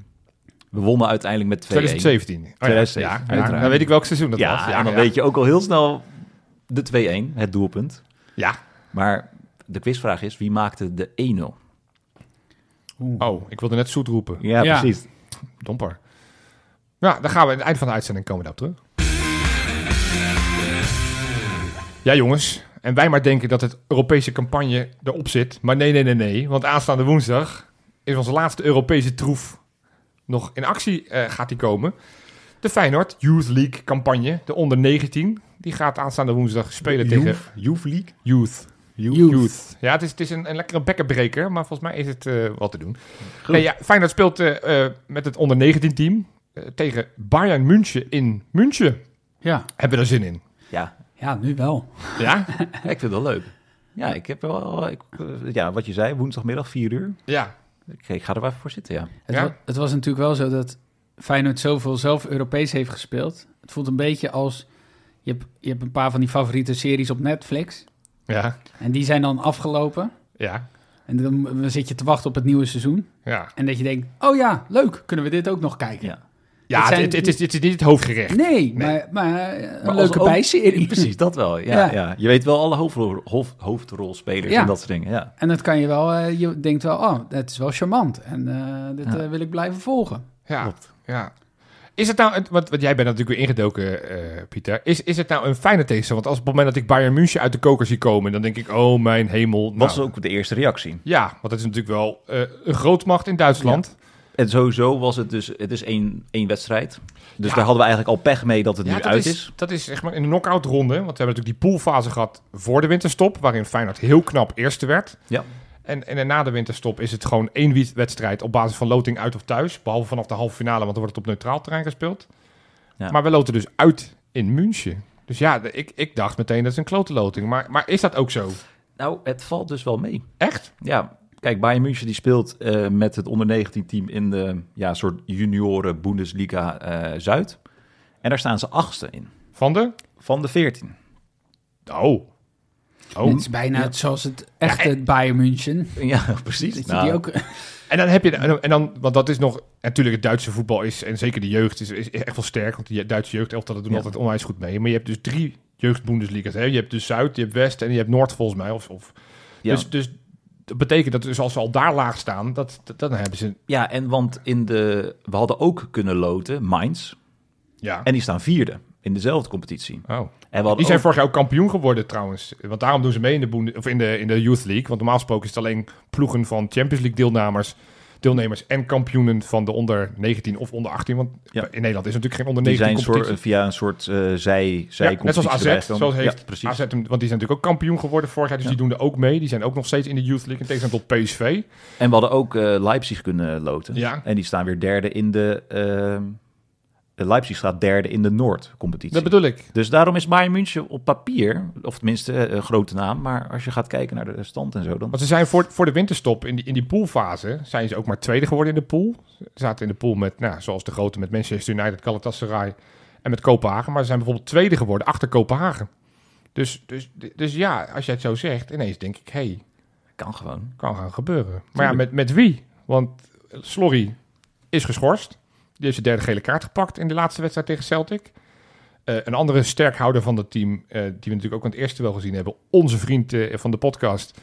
We wonnen uiteindelijk met 2-1. 2017. Oh, ja. 2017, Ja, ja, dan weet ik welk seizoen dat Ja, was. en dan weet je ook al heel snel de 2-1, het doelpunt. Ja. Maar de quizvraag is, wie maakte de 1-0? Oeh. Oh, ik wilde net zoet roepen. Ja, Ja. precies. Domper. Ja, dan gaan we aan het eind van de uitzending komen we daarop terug. Ja, jongens. En wij maar denken dat het Europese campagne erop zit. Maar nee, nee, nee, nee. Want aanstaande woensdag is onze laatste Europese troef nog in actie eh, gaat die komen. De Feyenoord Youth League campagne, de onder 19. Die gaat aanstaande woensdag spelen tegen Youth League. Youth. Youth. Youth. Ja, het is, het is een, een lekkere bekkenbreker, maar volgens mij is het eh, wat te doen. Nee, ja, Feyenoord speelt eh, met het onder 19 team tegen Bayern München in München. Ja. Hebben we er zin in? Ja, ja, nu wel. Ja? ik vind het wel leuk. Ja, ik heb wel, ik, ja, wat je zei, woensdagmiddag 4 uur. ja. Ik, ik ga er wel even voor zitten, ja. Het, Ja? wa- het was natuurlijk wel zo dat Feyenoord zoveel zelf Europees heeft gespeeld. Het voelt een beetje als... Je hebt, je hebt een paar van die favoriete series op Netflix. Ja. En die zijn dan afgelopen. Ja. En dan, dan zit je te wachten op het nieuwe seizoen. Ja. En dat je denkt, oh ja, leuk, kunnen we dit ook nog kijken? ja. Ja, Het het, zijn- het, het is, het is niet het hoofdgerecht. Nee, maar, maar eh, een Maar leuke als bijserie. Precies, dat wel. Ja, Ja. ja. Je weet wel alle hoofdrol, hoofd, hoofdrolspelers Ja. en dat soort dingen. Ja. En dat kan je wel, eh, je denkt wel, oh, het is wel charmant. En eh, dit Ja. wil ik blijven volgen. Ja. Klopt. ja. Is het nou, want, want jij bent natuurlijk weer ingedoken, eh, Pieter. Is, is het nou een fijne tegenstander? Want als op het moment dat ik Bayern München uit de koker zie komen, dan denk ik, oh mijn hemel. Was Nou, ook de eerste reactie. Ja, want het is natuurlijk wel eh, een grootmacht in Duitsland. En sowieso was het dus, het is één, één wedstrijd. Dus Ja. daar hadden we eigenlijk al pech mee dat het Ja, nu dat uit is, is. dat is zeg maar in de knock-out ronde. Want we hebben natuurlijk die poolfase gehad voor de winterstop, waarin Feyenoord heel knap eerste werd. Ja. En, en na de winterstop is het gewoon één wedstrijd op basis van loting uit of thuis. Behalve vanaf de halve finale, want dan wordt het op neutraal terrein gespeeld. Ja. Maar we loten dus uit in München. Dus ja, ik, ik dacht meteen dat is een klote loting. Maar, maar is dat ook zo? Nou, het valt dus wel mee. Echt? Ja, kijk, Bayern München die speelt eh, met het onder 19 team in de ja, soort junioren Bundesliga eh, Zuid. En daar staan ze achtste in. Van de? Van de 14. Oh. Oh. Het is bijna Ja. het zoals het echte Bayern München. Ja, precies. Dat Nou, die ook... En dan heb je, en dan, want dat is nog, natuurlijk het Duitse voetbal is, en zeker de jeugd is, is echt wel sterk, want die Duitse jeugdelftallen doen Ja. altijd onwijs goed mee. Maar je hebt dus drie jeugdbundesliga's. Hè? Je hebt dus Zuid, je hebt West en je hebt Noord volgens mij. Of, of. ja. Dus, dus dat betekent dat dus als ze al daar laag staan, dat, dat- dan hebben ze, ja, en want in de, we hadden ook kunnen loten, Mainz. ja. En die staan vierde in dezelfde competitie. oh. En Die zijn ook- vorig jaar ook kampioen geworden trouwens. Want daarom doen ze mee in de, Bunde- of in de, in de Youth League. Want normaal gesproken is het alleen ploegen van Champions League deelnemers, deelnemers en kampioenen van de onder 19 of onder 18. Want Ja. in Nederland is natuurlijk geen onder die 19 zijn competitie. soort, via een soort eh zij, zij Ja, net zoals AZ, zoals heeft ja, precies. AZ, want die zijn natuurlijk ook kampioen geworden vorig jaar, dus die doen er ook mee. Die zijn ook nog steeds in de Youth League, in tegenstelling tot PSV. En we hadden ook eh, Leipzig kunnen loten. Ja. En die staan weer derde in de... ehm, de Leipzig staat derde in de Noord-competitie. Dat bedoel ik. Dus daarom is Bayern München op papier, of tenminste eh, een grote naam, maar als je gaat kijken naar de stand en zo, dan... Want ze zijn voor, voor de winterstop in die, in die poolfase, zijn ze ook maar tweede geworden in de pool. Ze zaten in de pool met, nou, zoals de grote, met Manchester United, Galatasaray en met Kopenhagen. Maar ze zijn bijvoorbeeld tweede geworden achter Kopenhagen. Dus, dus, dus ja, als jij het zo zegt, ineens denk ik, hé, hey, Kan gewoon. kan gaan gebeuren. Maar ja, met, met wie? Want Slorry is geschorst. Die heeft zijn derde gele kaart gepakt in de laatste wedstrijd tegen Celtic. Eh, een andere sterkhouder van het team, eh, die we natuurlijk ook aan het eerste wel gezien hebben, onze vriend eh, van de podcast,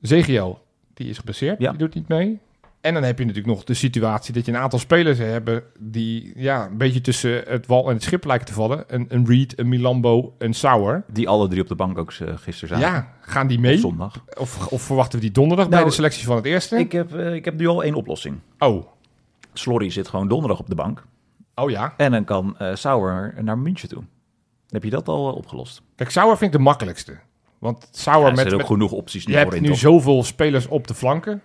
Zegiel, die is geblesseerd, Ja. die doet niet mee. En dan heb je natuurlijk nog de situatie dat je een aantal spelers hebt die ja, een beetje tussen het wal en het schip lijken te vallen. Een, een Reed, een Milambo, een Sauer. Die alle drie op de bank ook gisteren zaten. Ja, gaan die Op mee? zondag. Of, of verwachten we die donderdag Nou, bij de selectie van het eerste? Ik heb, ik heb nu al één oplossing. Oh, Slorry zit gewoon donderdag op de bank. oh ja. En dan kan eh Sauer naar München toe. Heb je dat al eh, opgelost? Kijk, Sauer vind ik de makkelijkste. Want Sauer Ja, er met, zijn ook met genoeg opties je hebt nu zoveel spelers op de flanken.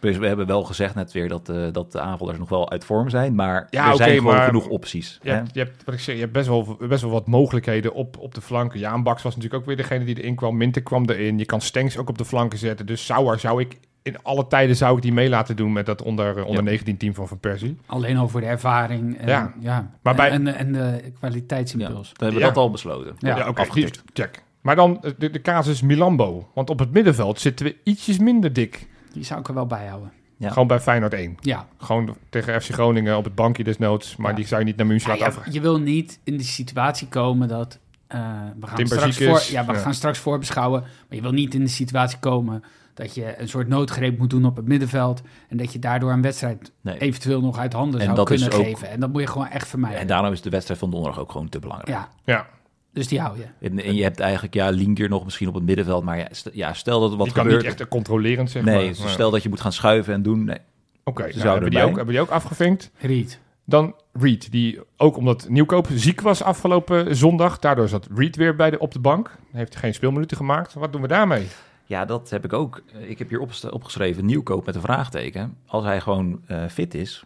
Dus we hebben wel gezegd net weer dat, eh, dat de aanvallers nog wel uit vorm zijn. Maar Ja, er oké, zijn gewoon maar- genoeg opties. Je hè? hebt, je hebt, wat ik zeg, je hebt best, wel, best wel wat mogelijkheden op, op de flanken. Jaan Baks was natuurlijk ook weer degene die erin kwam. Minter kwam erin. Je kan Stengs ook op de flanken zetten. Dus Sauer zou ik in alle tijden zou ik die mee laten doen met dat onder, eh, onder Ja. 19 team van Van Persie. Alleen al voor de ervaring en, Ja. ja. Maar bij- en, en de Ja, kwaliteitsimpuls. we hebben Ja. dat al besloten. Ja, oké, die- afgetikt. check. Maar dan eh, de, de casus Milambo. Want op het middenveld zitten we ietsjes minder dik. Die zou ik er wel bij houden. Ja. Gewoon bij Feyenoord 1. Ja. Gewoon tegen FC Groningen op het bankje desnoods. Maar Ja. die zou je niet naar München Ja, laten je, afgaan. je wil niet in die situatie komen dat... eh, we gaan Timber straks, voor, ja, we Ja. gaan straks voorbeschouwen. Maar je wil niet in de situatie komen dat je een soort noodgreep moet doen op het middenveld. En dat je daardoor een wedstrijd Nee. eventueel nog uit handen En zou dat is kunnen ook- geven. En dat moet je gewoon echt vermijden. En daarom is de wedstrijd van donderdag ook gewoon te belangrijk. Ja, Ja, dus die hou je. En, en je hebt eigenlijk, ja, Linker nog misschien op het middenveld. Maar ja, stel, ja, stel dat er wat die kan gebeurt. niet echt controlerend zeg nee, maar. dus Maar- stel dat je moet gaan schuiven en doen. Nee. Oké, Ze nou, zouden hebben, die ook, hebben die ook afgevinkt? Riet. Dan Reed, die ook omdat Nieuwkoop ziek was afgelopen zondag. Daardoor zat Reed weer bij de, op de bank. Heeft geen speelminuten gemaakt. Wat doen we daarmee? Ja, dat heb ik ook. Eh, Ik heb hier opgeschreven, nieuwkoop met een vraagteken. Als hij gewoon eh, fit is,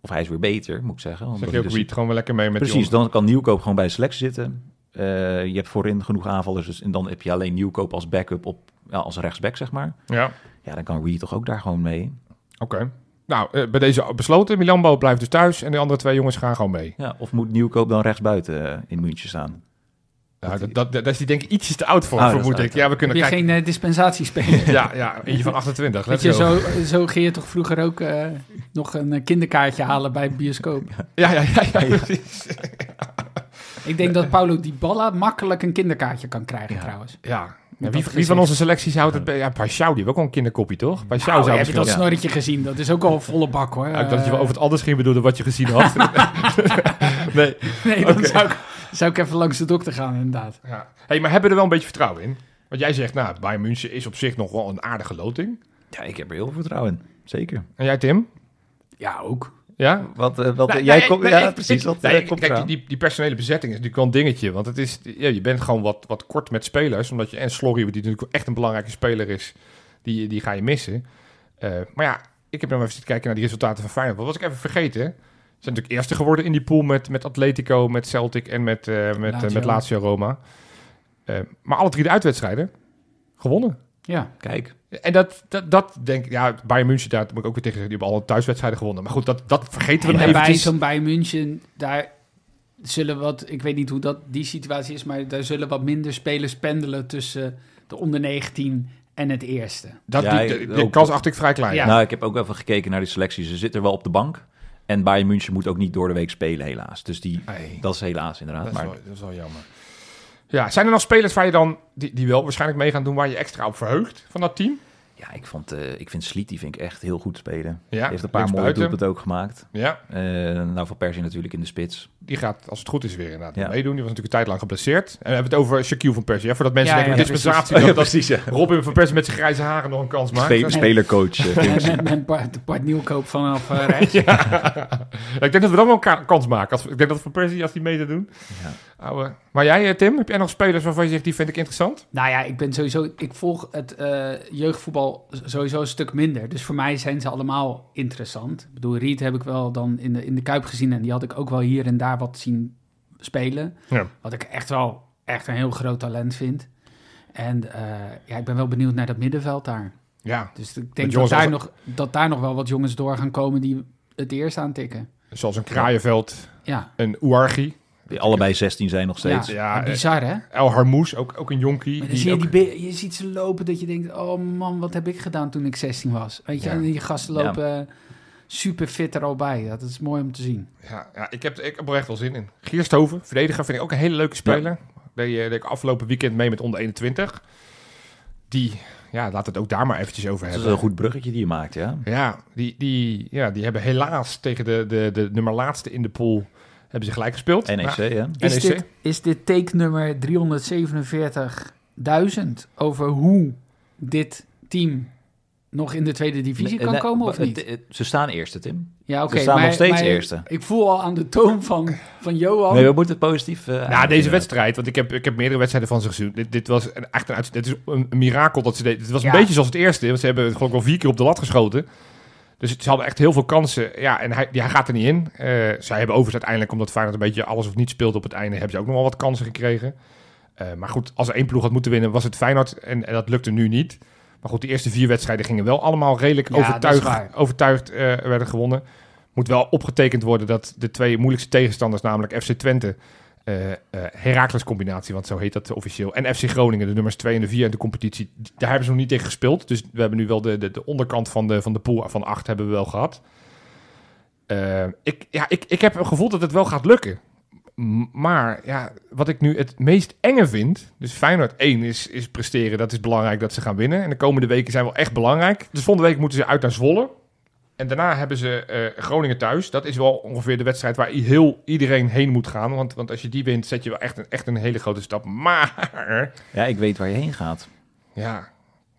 of hij is weer beter, moet ik zeggen. Zeg je ook dus- Reed gewoon weer lekker mee met Precies, dan kan nieuwkoop gewoon bij de selectie zitten. Eh, je hebt voorin genoeg aanvallers, dus, en dan heb je alleen nieuwkoop als backup op, ja, als rechtsback, zeg maar. Ja, Ja, dan kan Reed toch ook daar gewoon mee. oké. Nou, bij deze besloten. Milambo blijft dus thuis en de andere twee jongens gaan gewoon mee. Ja, of moet nieuwkoop dan rechtsbuiten eh, in München staan? Nou, dat, dat, dat is die denk ik ietsjes te oud voor, Oh, dat vermoed ik. Ja, we kunnen kijken. geen uh, dispensatiespeler? Ja, ja, eentje van 28. Weet je, zo, zo ging je toch vroeger ook eh, nog een eh, kinderkaartje halen bij het bioscoop. Ja, ja, ja, ja, precies. Ik denk dat Paulo Dybala makkelijk een kinderkaartje kan krijgen Ja. trouwens. Ja. Wie, dat wie van onze selecties houdt het bij? Ja, Pashao, die heeft ook wel een kinderkoppie, toch? Pashao Nou, zou heb je dat snorretje gezien? Dat is ook al een volle bak hoor. Ja, ik dacht dat je wel Eh, over het anders ging bedoelen wat je gezien had. nee. Nee, dan Oké. zou, ik, zou ik even langs de dokter gaan inderdaad. Ja. Hey, maar hebben we er wel een beetje vertrouwen in? Want jij zegt, nou, Bayern München is op zich nog wel een aardige loting. Ja, ik heb er heel veel vertrouwen in. Zeker. En jij, Tim? Ja, ook. Ja? Wat, eh, wat, Nou, jij nee, komt, nee, ja, ik- precies. ik- Wat, nee, eh, komt kijk, eraan? die, die personele bezetting is natuurlijk wel een dingetje. Want het is, ja, je bent gewoon wat, wat kort met spelers. Omdat je en Slorry, die natuurlijk echt een belangrijke speler is, die, die ga je missen. Eh, maar ja, ik heb nog even zitten kijken naar die resultaten van Feyenoord. Wat was ik even vergeten? Zijn natuurlijk eerste geworden in die pool met, met Atletico, met Celtic en met, eh met, Lazio. eh, met Lazio Roma. Eh, maar alle drie de uitwedstrijden gewonnen. Ja. Kijk, En dat, dat, dat denk ik, ja, Bayern München, daar moet ik ook weer tegen zeggen, die hebben alle thuiswedstrijden gewonnen. Maar goed, dat, dat vergeten we En nog bij eventjes. zo'n Bayern München, daar zullen wat, ik weet niet hoe dat die situatie is, maar daar zullen wat minder spelers pendelen tussen de onder 19 en het eerste. Dat, Ja, die, de, kans acht ik vrij klein. Ja. nou, ik heb ook even gekeken naar die selectie. Ze zitten wel op de bank. En Bayern München moet ook niet door de week spelen, helaas. Dus die, dat is helaas inderdaad. dat, is Maar wel, dat is wel jammer. Ja, zijn er nog spelers waar je dan, die, die wel waarschijnlijk mee gaan doen, waar je extra op verheugt van dat team? Ja, ik, vond, eh, ik vind Sleet, die vind ik echt heel goed spelen. Ja, heeft een paar mooie doelpunten ook gemaakt. Ja, Eh, nou, Van Persie natuurlijk in de spits. die gaat, als het goed is, weer inderdaad Ja. meedoen. Die was natuurlijk een tijd lang geblesseerd. En we hebben het over Shaquille van Persie. Hè? Voordat mensen Ja, denken, ja, met dispensatie, Ja, dat, precies, ja. Robin van Persie met zijn grijze haren nog een kans maakt. Spe- spelercoach. eh, En met, met Bart, Nieuwkoop vanaf eh, rechts. Ja. ik denk dat we dan wel een ka- kans maken. Als, ik denk dat Van Persie, als die mee te doen. Ja. Ouwe. Maar jij, Tim, heb jij nog spelers waarvan je zegt, die vind ik interessant? Nou ja, ik ben sowieso, ik volg het eh, sowieso een stuk minder. Dus voor mij zijn ze allemaal interessant. Ik bedoel, Riet heb ik wel dan in de, in de Kuip gezien en die had ik ook wel hier en daar wat zien spelen. Ja. Wat ik echt wel echt een heel groot talent vind. En eh, ja, ik ben wel benieuwd naar dat middenveld daar. Ja, Dus ik denk dat daar, als- nog, dat daar nog wel wat jongens door gaan komen die het eerst aantikken. zoals een Kraaienveld, Ja, een Ouarghi, Die allebei 16 zijn nog steeds. ja, Ja, eh, bizar hè? El Harmoes, ook, ook een jonkie. Die zie je, ook- die je ziet ze lopen dat je denkt, oh man, wat heb ik gedaan toen ik 16 was? Weet je, Ja. en die gasten Ja. lopen super fit er al bij. Dat is mooi om te zien. Ja, ja ik, heb, ik heb er echt wel zin in. Gierstoven, verdediger, vind ik ook een hele leuke speler. Deed, eh, deed ik afgelopen weekend mee met onder 21. Die, ja, laat het ook daar maar eventjes over Dat is hebben. een goed bruggetje die je maakt, ja. Ja, die, die, ja, die hebben helaas tegen de, de, de nummer laatste in de pool hebben ze gelijk gespeeld. NEC, Nou, hè? Is NEC? dit, is dit take nummer 347.000 over hoe dit team nog in de tweede divisie kan Nee, komen of niet? het- het- Ze staan eerste, Tim. Ja, oké. ze staan maar- nog steeds maar eerste. Ik voel al aan de toon van, van Johan. Nee, we moeten het positief... eh, Na aanvullen. deze wedstrijd, want ik heb, ik heb meerdere wedstrijden van ze gezien. Dit, dit was een, echt een, uit- dit is een, een mirakel dat ze deden. Het was een Ja. beetje zoals het eerste, want ze hebben het geloof ik wel vier keer op de lat geschoten. Dus ze hadden echt heel veel kansen. Ja, en hij, hij gaat er niet in. Eh, zij hebben overigens uiteindelijk, omdat Feyenoord een beetje alles of niet speelt op het einde, hebben ze ook nog wel wat kansen gekregen. Eh, maar goed, als er één ploeg had moeten winnen, was het Feyenoord. En, en dat lukte nu niet. Maar goed, de eerste vier wedstrijden gingen wel allemaal redelijk Ja, overtuigd, overtuigd eh, werden gewonnen. Moet wel opgetekend worden dat de twee moeilijkste tegenstanders, namelijk FC Twente, eh eh Heracles combinatie, want zo heet dat officieel, en FC Groningen, de nummers 2 en de 4 in de competitie, daar hebben ze nog niet tegen gespeeld. Dus we hebben nu wel de, de, de onderkant van de, van de pool van 8 hebben we wel gehad. Eh, ik, ja, ik, ik heb een gevoel dat het wel gaat lukken. Maar ja, wat ik nu het meest enge vind, dus Feyenoord 1 is, is presteren, dat is belangrijk dat ze gaan winnen. En de komende weken zijn wel echt belangrijk. Dus volgende week moeten ze uit naar Zwolle. En daarna hebben ze eh, Groningen thuis. Dat is wel ongeveer de wedstrijd waar heel iedereen heen moet gaan. Want, want als je die wint, zet je wel echt een, echt een hele grote stap. Maar, Ja, ik weet waar je heen gaat. ja,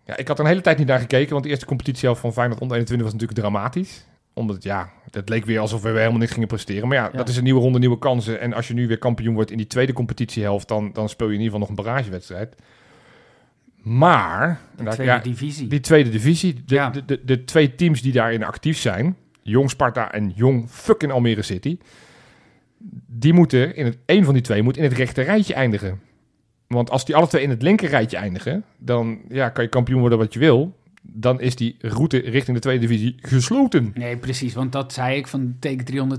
ja, ik had er een hele tijd niet naar gekeken. Want de eerste competitie van Feyenoord onder 21 was natuurlijk dramatisch. Omdat, ja, het leek weer alsof we helemaal niks gingen presteren. Maar ja, Ja. dat is een nieuwe ronde, nieuwe kansen. En als je nu weer kampioen wordt in die tweede competitiehelft... dan, dan speel je in ieder geval nog een barragewedstrijd. Maar... De ja, divisie. die tweede divisie, de, Ja. de, de, de twee teams die daarin actief zijn... Jong Sparta en Jong fucking Almere City... die moeten, in het, één van die twee moet in het rechte rijtje eindigen. Want als die alle twee in het linker rijtje eindigen... dan ja, kan je kampioen worden wat je wil... dan is die route richting de tweede divisie gesloten. Nee, precies, want dat zei ik van teken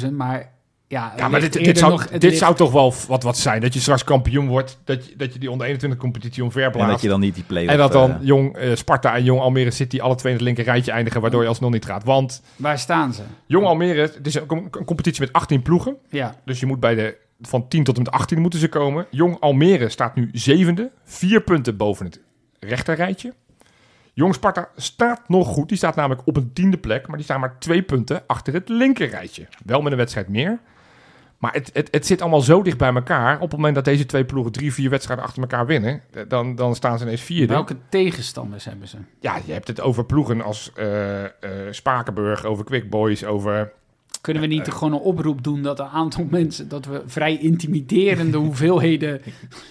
347.000, maar ja... Ja, maar dit, dit, zou, nog- dit ligt- zou toch wel wat, wat zijn. Dat je straks kampioen wordt. Dat je, dat je die onder 21 competitie En dat omverplaatst. je dan niet die play-off... En dat dan eh, Jong eh, Sparta en Jong Almere City alle twee in het linker rijtje eindigen. Waardoor je alsnog niet gaat. Want Waar staan ze? Jong Almere, het is een, com- een competitie met 18 ploegen. Ja, Dus je moet bij de van 10 tot en met 18 moeten ze komen. Jong Almere staat nu zevende. Vier punten boven het rechter rijtje. Jong Sparta staat nog goed. Die staat namelijk op een tiende plek. Maar die staan maar twee punten achter het linker rijtje. Wel met een wedstrijd meer. Maar het, het, het zit allemaal zo dicht bij elkaar. Op het moment dat deze twee ploegen drie, vier wedstrijden achter elkaar winnen. eh, Dan, dan staan ze ineens vierde. welke tegenstanders hebben ze? Ja, je hebt het over ploegen als eh, eh, Spakenburg, over Quick Boys, over... Kunnen we niet gewoon een oproep doen dat een aantal mensen, dat we vrij intimiderende hoeveelheden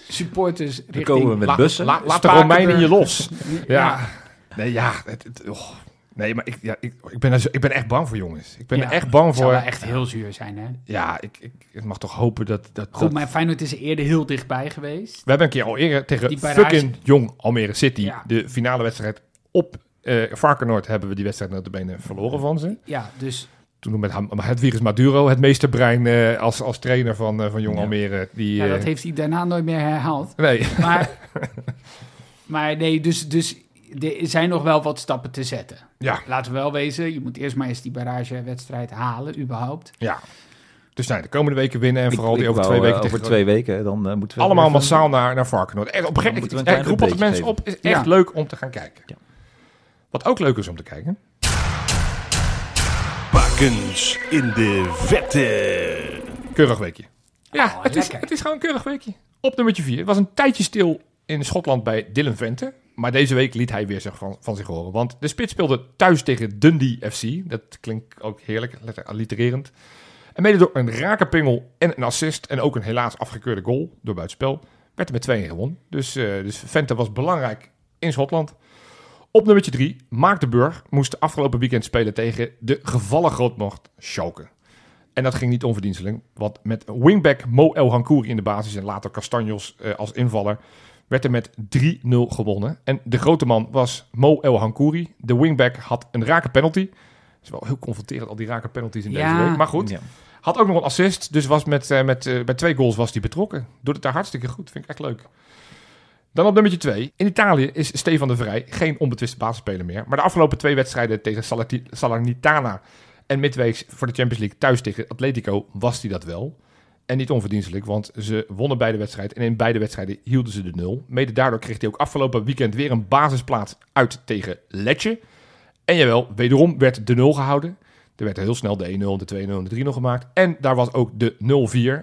supporters Dan richting... komen we met bussen. la- laat de. Romeinen je los. Ja. Ja, nee, ja. Het, het- oh. Nee, maar ik, ja, ik, ik, ben ik ben echt bang voor, jongens. Ik ben Ja, er echt bang Het zou voor. echt heel zuur zijn, hè? Ja, ik, ik, ik mag toch hopen dat... dat, Goed, dat- maar Feyenoord is er eerder heel dichtbij geweest. We hebben een keer al eerder tegen fucking jong Almere City... Ja. de finale wedstrijd op eh Varkenoord... hebben we die wedstrijd notabene verloren van ze. Ja, dus Toen met Hedwiges Maduro, het meesterbrein eh, als, als trainer van, eh, van Jong Ja. Almere. Die, ja, dat heeft hij daarna nooit meer herhaald. Nee, Maar, maar nee, dus, dus er zijn nog wel wat stappen te zetten. ja, Laten we wel wezen, je moet eerst maar eens die barragewedstrijd halen, überhaupt. ja. Dus nee, de komende weken winnen en Ik- vooral die over wou, twee eh, weken over tegen twee weken, dan eh, moeten we... Allemaal even- massaal naar, naar Varkenoord. Echt, op een gegeven moment, ik roep altijd mensen op. is echt Ja. leuk om te gaan kijken. Ja. Wat ook leuk is om te kijken. Bakens in de vette. Keurig weekje. Ja, Oh, het, is, het is gewoon een keurig weekje. Op nummertje 4. Het was een tijdje stil in Schotland bij Dylan Vente. Maar deze week liet hij weer van, zich horen. Want de spits speelde thuis tegen Dundee FC. Dat klinkt ook heerlijk, letter allitererend. En mede door een rake pingel en een assist... en ook een helaas afgekeurde goal door buitenspel... werd er met 2-1 gewonnen. Dus, eh, dus was belangrijk in Schotland. Op nummertje 3, Maagdenburg moest afgelopen weekend spelen tegen de gevallen grootmacht Schalke. En dat ging niet onverdienstelijk, want met wingback Mo El Hankouri in de basis en later Castanjos eh, als invaller werd er met 3-0 gewonnen. En de grote man was Mo El Hankouri. De wingback had een rake penalty. Het is wel heel confronterend, al die rake penalties in Ja. deze week. Maar goed, Ja. had ook nog een assist, dus was met, eh, met, eh, bij twee goals was hij betrokken. Doet het daar hartstikke goed, vind ik echt leuk. Dan op nummertje 2. In Italië is Stefan de Vrij geen onbetwiste basisspeler meer. Maar de afgelopen twee wedstrijden tegen Salati- Salernitana en midweeks voor de Champions League thuis tegen Atletico was hij dat wel. En niet onverdienstelijk, want ze wonnen beide wedstrijden. En in beide wedstrijden hielden ze de nul. Mede daardoor kreeg hij ook afgelopen weekend weer een basisplaats uit tegen Letje. En jawel, wederom werd de 0 gehouden. Er werd heel snel de 1-0, de 2-0 en de 3-0 gemaakt. En daar was ook de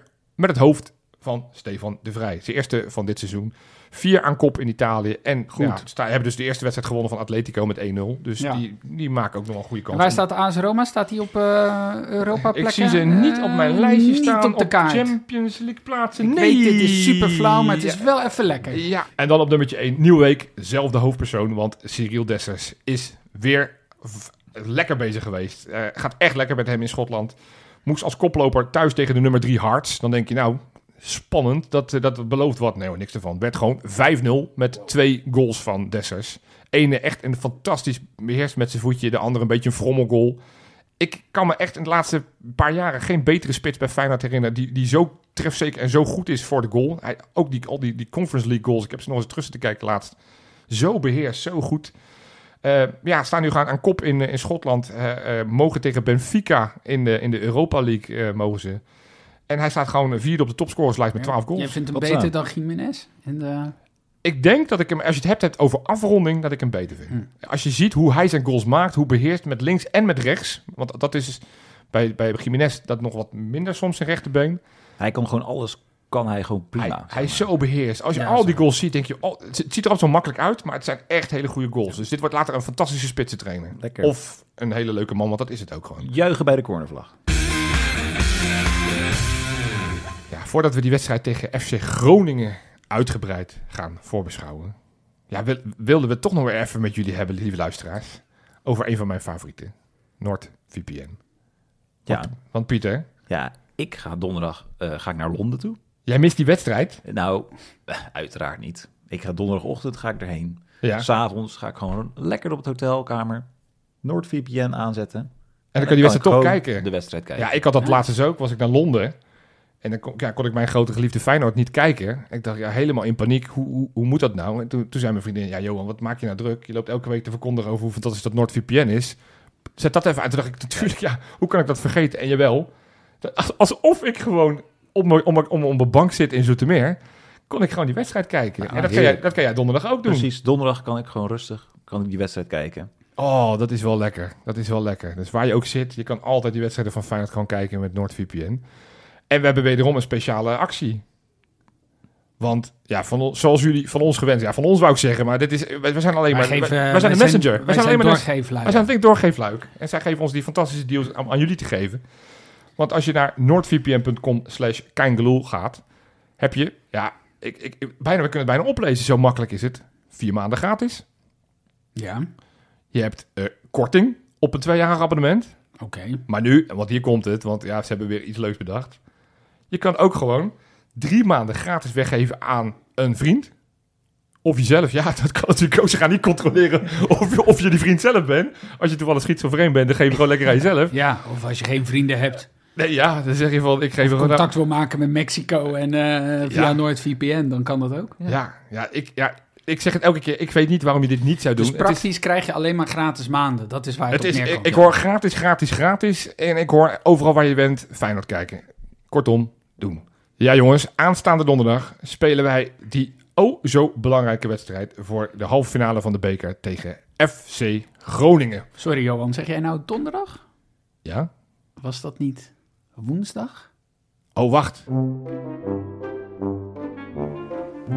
0-4 met het hoofd van Stefan de Vrij. Zijn eerste van dit seizoen. Vier aan kop in Italië. En Goed. ja, sta- hebben dus de eerste wedstrijd gewonnen van Atletico met 1-0. Dus Ja. die, die maken ook nog wel een goede En kans. waar staat AS Roma? Staat die op eh Europa Ik plekken? zie ze niet op mijn Eh, lijstje niet staan op de kaart. Champions League plaatsen. Ik nee, weet, dit is super flauw, maar het is Ja. wel even lekker. Ja, en dan op nummertje 1, nieuwe week, zelfde hoofdpersoon, want Cyril Dessers is weer lekker bezig geweest. Eh, gaat echt lekker met hem in Schotland. Moest als koploper thuis tegen de nummer 3 Hearts. Dan denk je nou, spannend, dat, eh, dat belooft wat. Nee niks ervan. Werd gewoon 5-0 met twee goals van Dessers. Ene echt een fantastisch beheerst met zijn voetje, de andere een beetje een frommelgoal. Ik kan me echt in de laatste paar jaren geen betere spits bij Feyenoord herinneren... die, die zo trefzeker en zo goed is voor de goal. Hij, ook die, al die, die Conference League goals, ik heb ze nog eens terug zitten kijken laatst. Zo beheerst, zo goed. Eh, ja, staan nu gaan aan kop in, eh, in Schotland. Mogen tegen Benfica in de, in de Europa League mogen ze. En hij staat gewoon vierde op de topscorerslijst met 12 goals. Jij vindt hem beter dan Jiménez? En de... Ik denk dat ik hem, als je het hebt, hebt over afronding, dat ik hem beter vind. Hm. Als je ziet hoe hij zijn goals maakt, hoe beheerst met links en met rechts. Want dat is bij, bij Jiménez dat nog wat minder soms zijn rechterbeen. Hij kan gewoon alles kan hij gewoon prima. Hij, zeg hij is zo beheerst. Als je Ja, al zo. die goals ziet, denk je... Oh, het ziet er altijd zo makkelijk uit, maar het zijn echt hele goede goals. Dus dit wordt later een fantastische spitsentrainer. Lekker. Of een hele leuke man, want dat is het ook gewoon. Juichen bij de cornervlag. Voordat we die wedstrijd tegen FC Groningen uitgebreid gaan voorbeschouwen... Ja, wil- wilden we toch nog weer even met jullie hebben, lieve luisteraars... over een van mijn favorieten, NordVPN. Ja, Want Pieter, ja ik ga donderdag eh, ga ik naar Londen toe. jij mist die wedstrijd. Nou, uiteraard niet. Ik ga donderdagochtend ga ik erheen. Ja. S'avonds ga ik gewoon lekker op het hotelkamer NordVPN aanzetten. En dan kan je wedstrijd toch kijken. De wedstrijd kijken. Ja, ik had dat Ja. laatst dus ook. Was ik naar Londen. En dan kon, ja, kon ik mijn grote geliefde Feyenoord niet kijken. Ik dacht, ja, helemaal in paniek. Hoe, hoe, hoe moet dat nou? En toen, toen zei mijn vriendin, ja Johan, wat maak je nou druk? Je loopt elke week te verkondigen over hoe fantastisch dat NordVPN is. Zet dat even uit. Toen dacht ik, natuurlijk, ja, hoe kan ik dat vergeten? En jawel, als- alsof ik gewoon op mijn, om, om, om mijn bank zit in Zoetermeer, kon ik gewoon die wedstrijd kijken. Ah, en dat kan, jij, dat kan jij donderdag ook doen. Precies, donderdag kan ik gewoon rustig kan ik die wedstrijd kijken. Oh, dat is wel lekker. Dat is wel lekker. Dus waar je ook zit, je kan altijd die wedstrijden van Feyenoord gewoon kijken met NordVPN. En we hebben wederom een speciale actie. Want ja, van, zoals jullie van ons gewend, ja, van ons wou ik zeggen, maar dit is, wij zijn alleen maar, wij, wij zijn de messenger. wij, Wij zijn alleen maar de, doorgeeflui. wij zijn het doorgeefluik. En zij geven ons die fantastische deals aan, aan jullie te geven. Want als je naar noordvpn.com slash gaat, heb je, ja, ik, ik, ik- bijna, we kunnen het bijna oplezen, zo makkelijk is het. Vier maanden gratis. Ja, Je hebt eh, korting op een tweejarig abonnement. oké. Maar nu, want hier komt het, want ja, ze hebben weer iets leuks bedacht. Je kan ook gewoon drie maanden gratis weggeven aan een vriend. Of jezelf, ja, dat kan natuurlijk ook. Ze gaan niet controleren of, je- of je die vriend zelf bent. Als je toevallig schizofreen bent, dan geef je gewoon lekker aan jezelf. Ja, of als je geen vrienden hebt, Nee, ja, dan zeg je van, ik geef gewoon... contact wil maken met Mexico en eh, via Ja. NoordVPN, dan kan dat ook. Ja, ja, ik, ja, ik zeg het elke keer. Ik weet niet waarom je dit niet zou doen. Dus Het is- praktisch krijg je alleen maar gratis maanden. Dat is waar het, Het is, ik, neerkomt. ik hoor gratis, gratis, gratis. En ik hoor overal waar je bent Feyenoord kijken. Kortom, doen. Ja jongens, aanstaande donderdag spelen wij die oh zo belangrijke wedstrijd... voor de halve finale van de beker tegen FC Groningen. Sorry Johan, zeg jij nou donderdag? Ja? Was dat niet woensdag? Oh, wacht.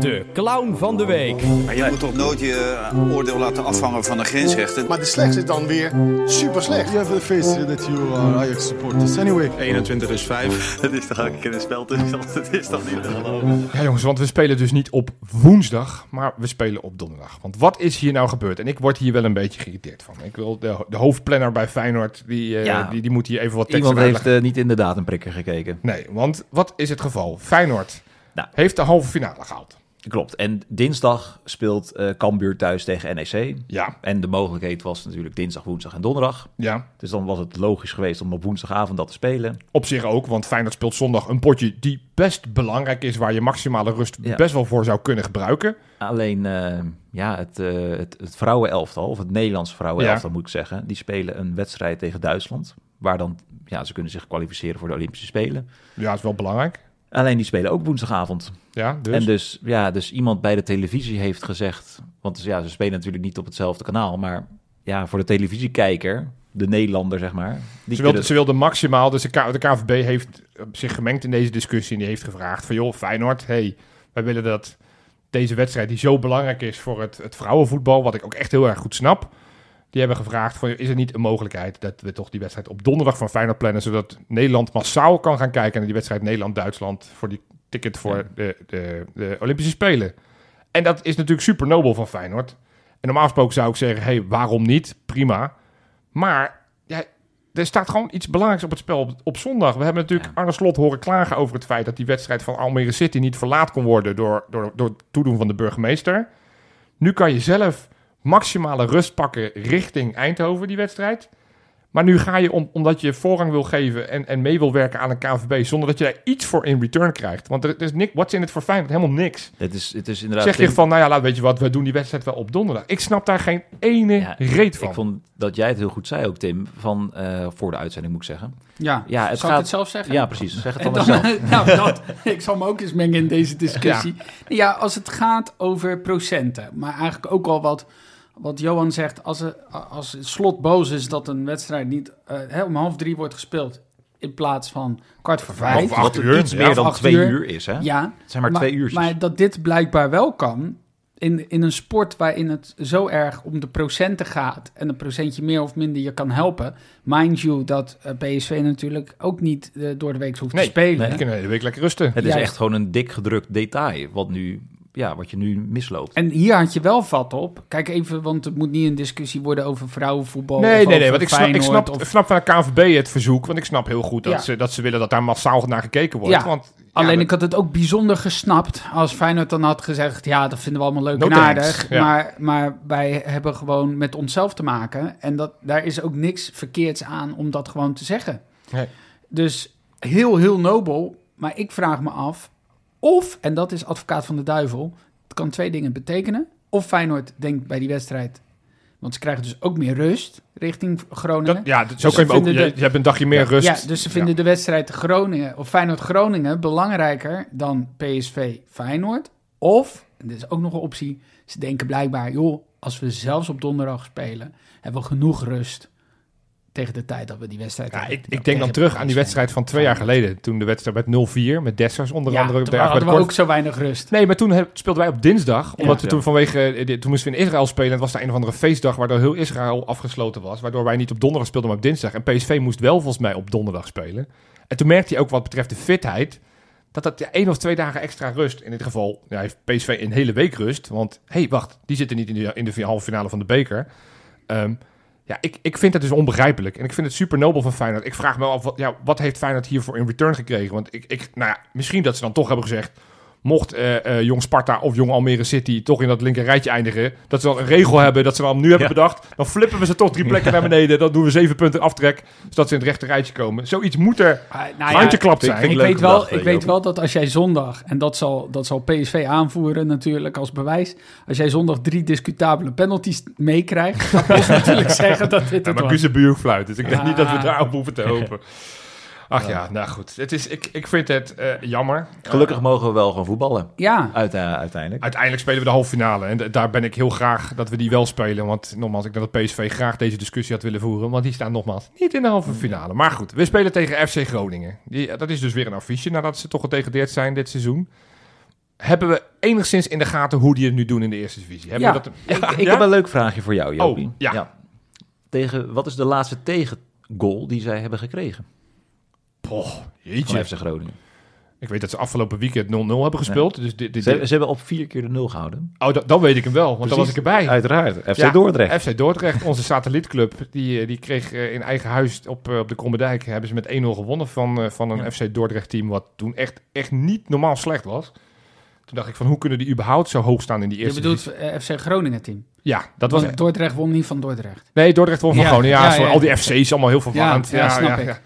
De clown van de week. Maar je moet toch nooit je eh, oordeel laten afhangen van de grensrechten. Maar de slechtste is dan weer super slecht. You have the face that you are Ajax supporters. Anyway, 21 is 5. Dat is toch keer een spel tussen. Dat is toch niet te geloven. Ja jongens, want we spelen dus niet op woensdag, maar we spelen op donderdag. Want wat is hier nou gebeurd? En ik word hier wel een beetje geïrriteerd van. Ik wil de, de hoofdplanner bij Feyenoord, die, eh, Ja. die, die moet hier even wat tekst Iemand heeft eh, niet in de datumprikker gekeken. Nee, want wat is het geval? Feyenoord Nou. heeft de halve finale gehaald. Klopt. En dinsdag speelt eh Cambuur thuis tegen NEC. Ja, En de mogelijkheid was natuurlijk dinsdag, woensdag en donderdag. ja. Dus dan was het logisch geweest om op woensdagavond dat te spelen. Op zich ook, want Feyenoord speelt zondag een potje die best belangrijk is, waar je maximale rust Ja. best wel voor zou kunnen gebruiken. Alleen eh, ja, het, eh het, het vrouwenelftal, of het Nederlands vrouwenelftal moet ik zeggen, die spelen een wedstrijd tegen Duitsland. Waar dan, ja, ze kunnen zich kwalificeren voor de Olympische Spelen. Ja, is wel belangrijk. Alleen die spelen ook woensdagavond. Ja, dus. En dus, ja, dus iemand bij de televisie heeft gezegd, want ja, ze spelen natuurlijk niet op hetzelfde kanaal, maar ja, voor de televisiekijker, de Nederlander zeg maar, die ze, wilde, ze wilde maximaal, dus de, K- de KVB heeft zich gemengd in deze discussie en die heeft gevraagd van joh, Feyenoord, hey, wij willen dat deze wedstrijd die zo belangrijk is voor het, het vrouwenvoetbal, wat ik ook echt heel erg goed snap, die hebben gevraagd van is er niet een mogelijkheid dat we toch die wedstrijd op donderdag van Feyenoord plannen, zodat Nederland massaal kan gaan kijken naar die wedstrijd Nederland-Duitsland voor die ticket voor Ja. de, de, de Olympische Spelen. En dat is natuurlijk super nobel van Feyenoord. En normaal gesproken zou ik zeggen, hey, waarom niet? Prima. Maar ja, er staat gewoon iets belangrijks op het spel op, op zondag. We hebben natuurlijk Ja. Arne Slot horen klagen over het feit dat die wedstrijd van Almere City niet verlaat kon worden door, door, door het toedoen van de burgemeester. Nu kan je zelf maximale rust pakken richting Eindhoven, die wedstrijd. Maar nu ga je, om, omdat je voorrang wil geven en, en mee wil werken aan een KVB, zonder dat je daar iets voor in return krijgt. Want er, er is niks, what's in het voor Feyenoord? Helemaal niks. het is, het is inderdaad... Zeg je van, nou ja, laat, weet je wat, we doen die wedstrijd wel op donderdag. Ik snap daar geen ene Ja, reet van. Ik vond dat jij het heel goed zei ook, Tim, van, eh, voor de uitzending moet ik zeggen. Ja, Ja, het zal gaat- ik het zelf zeggen? Ja, precies. Zeg het dan zelf. nou, dat, ik zal me ook eens mengen in deze discussie. Ja. als het gaat over procenten, maar eigenlijk ook al wat, wat Johan zegt, als, er, als het slot boos is dat een wedstrijd niet eh, hè, om half drie wordt gespeeld. in plaats van kwart voor Of vijf. acht Wat uur, iets ja, meer of dan acht twee uur. uur is, hè? Ja, Het zijn maar, twee uurtjes. maar dat dit blijkbaar wel kan, in, in een sport waarin het zo erg om de procenten gaat en een procentje meer of minder je kan helpen. Mind you dat eh, PSV natuurlijk ook niet eh, door de week hoeft Nee, te spelen. Je kunt de week lekker rusten. het is echt gewoon een dik gedrukt detail, wat, nu, ja, wat je nu misloopt. En hier had je wel vat op. Kijk even, want het moet niet een discussie worden over vrouwenvoetbal. Nee, of nee, nee, want ik snap, ik snap, of- ik snap van de KNVB het verzoek, want ik snap heel goed dat, Ja. ze, dat ze willen dat daar massaal naar gekeken wordt. Ja, want, ja, Alleen dat- ik had het ook bijzonder gesnapt als Feyenoord dan had gezegd... ja, dat vinden we allemaal leuk No en aardig. ja. Maar, maar wij hebben gewoon met onszelf te maken. En dat, daar is ook niks verkeerds aan om dat gewoon te zeggen. Nee. Dus heel, heel nobel. Maar ik vraag me af of, en dat is advocaat van de duivel... het kan twee dingen betekenen. Of Feyenoord denkt bij die wedstrijd... want ze krijgen dus ook meer rust richting Groningen. dat, ja, dat- zo Dus kun je ook. je hebt een dagje meer rust. Ja, dus ze vinden de wedstrijd Groningen of Feyenoord Groningen belangrijker dan PSV Feyenoord. Of, en dit is ook nog een optie, ze denken blijkbaar, joh, als we zelfs op donderdag spelen, hebben we genoeg rust tegen de tijd dat we die wedstrijd Ja, hebben. ik, ik denk dan terug aan die wedstrijd van twee jaar geleden. Toen de wedstrijd met 0-4, met Dessers onder Ja, andere. toen hadden de we kort- ook zo weinig rust. Nee, maar toen heb- speelden wij op dinsdag. Omdat we Ja. toen vanwege... eh, Toen moesten we in Israël spelen. En het was daar een of andere feestdag waardoor heel Israël afgesloten was. Waardoor wij niet op donderdag speelden, maar op dinsdag. En PSV moest wel volgens mij op donderdag spelen. En toen merkte hij ook wat betreft de fitheid... dat dat één of twee dagen extra rust... in dit geval ja, heeft PSV een hele week rust. Want, hé, hey, wacht. Die zitten niet in de, in de halve finale van de beker. Ehm, ja, ik, ik vind het dus onbegrijpelijk. En ik vind het super nobel van Feyenoord. Ik vraag me af, wat, ja, wat heeft Feyenoord hiervoor in return gekregen? Want ik, ik, nou ja, misschien dat ze dan toch hebben gezegd... mocht eh, eh, Jong Sparta of Jong Almere City toch in dat linker rijtje eindigen... dat ze dan een regel hebben, dat ze dan nu hebben Ja. bedacht... dan flippen we ze toch drie plekken naar beneden. Dan doen we zeven punten aftrek, zodat ze in het rechte rijtje komen. Zoiets moet er Ah, nou ja, zijn. ik leuk weet, wel, gedacht, ik eh, weet wel dat als jij zondag, en dat zal, dat zal PSV aanvoeren natuurlijk als bewijs, als jij zondag drie discutabele penalties meekrijgt, dan moet je natuurlijk zeggen dat dit Ja, het maar buur fluit. Dus ik denk Ah. niet dat we daarop hoeven te hopen. Ach ja, nou goed. Het is, ik, ik vind het eh, jammer. Gelukkig mogen we wel gewoon voetballen, Ja, uit, eh, uiteindelijk. Uiteindelijk spelen we de halve finale. En daar ben ik heel graag dat we die wel spelen. Want nogmaals, ik denk dat PSV graag deze discussie had willen voeren. Want die staan nogmaals niet in de halve finale. Maar goed, we spelen tegen FC Groningen. Die, dat is dus weer een affiche nadat ze toch gedegradeerd zijn dit seizoen. Hebben we enigszins in de gaten hoe die het nu doen in de eerste divisie? Hebben Ja. we dat, Ik, ik ja? heb een leuk vraagje voor jou, Jopie. Oh, ja. Tegen, wat is de laatste tegengoal die zij hebben gekregen Poh, van jeetje. FC Groningen? Ik weet dat ze afgelopen weekend 0-0 hebben gespeeld. Dus dit, dit, Ze, ze hebben op vier keer de nul gehouden. oh, da- dan weet ik hem wel, want dan was ik erbij. Uiteraard. FC Ja, Dordrecht. FC Dordrecht, onze satellietclub, die, eh, die kreeg eh, in eigen huis op, eh, op de Krommerdijk... hebben ze met 1-0 gewonnen van, van een Ja. FC Dordrecht-team... wat toen echt, echt niet normaal slecht was. Toen dacht ik van, hoe kunnen die überhaupt zo hoog staan in die je eerste bedoelt divisie? eh, FC Groningen team. Ja, dat was... Dordrecht won niet van Dordrecht. Nee, Dordrecht won van Ja, Groningen. Ja, ja, al die FC's allemaal heel verwarrend. Ja, ja, snap ik.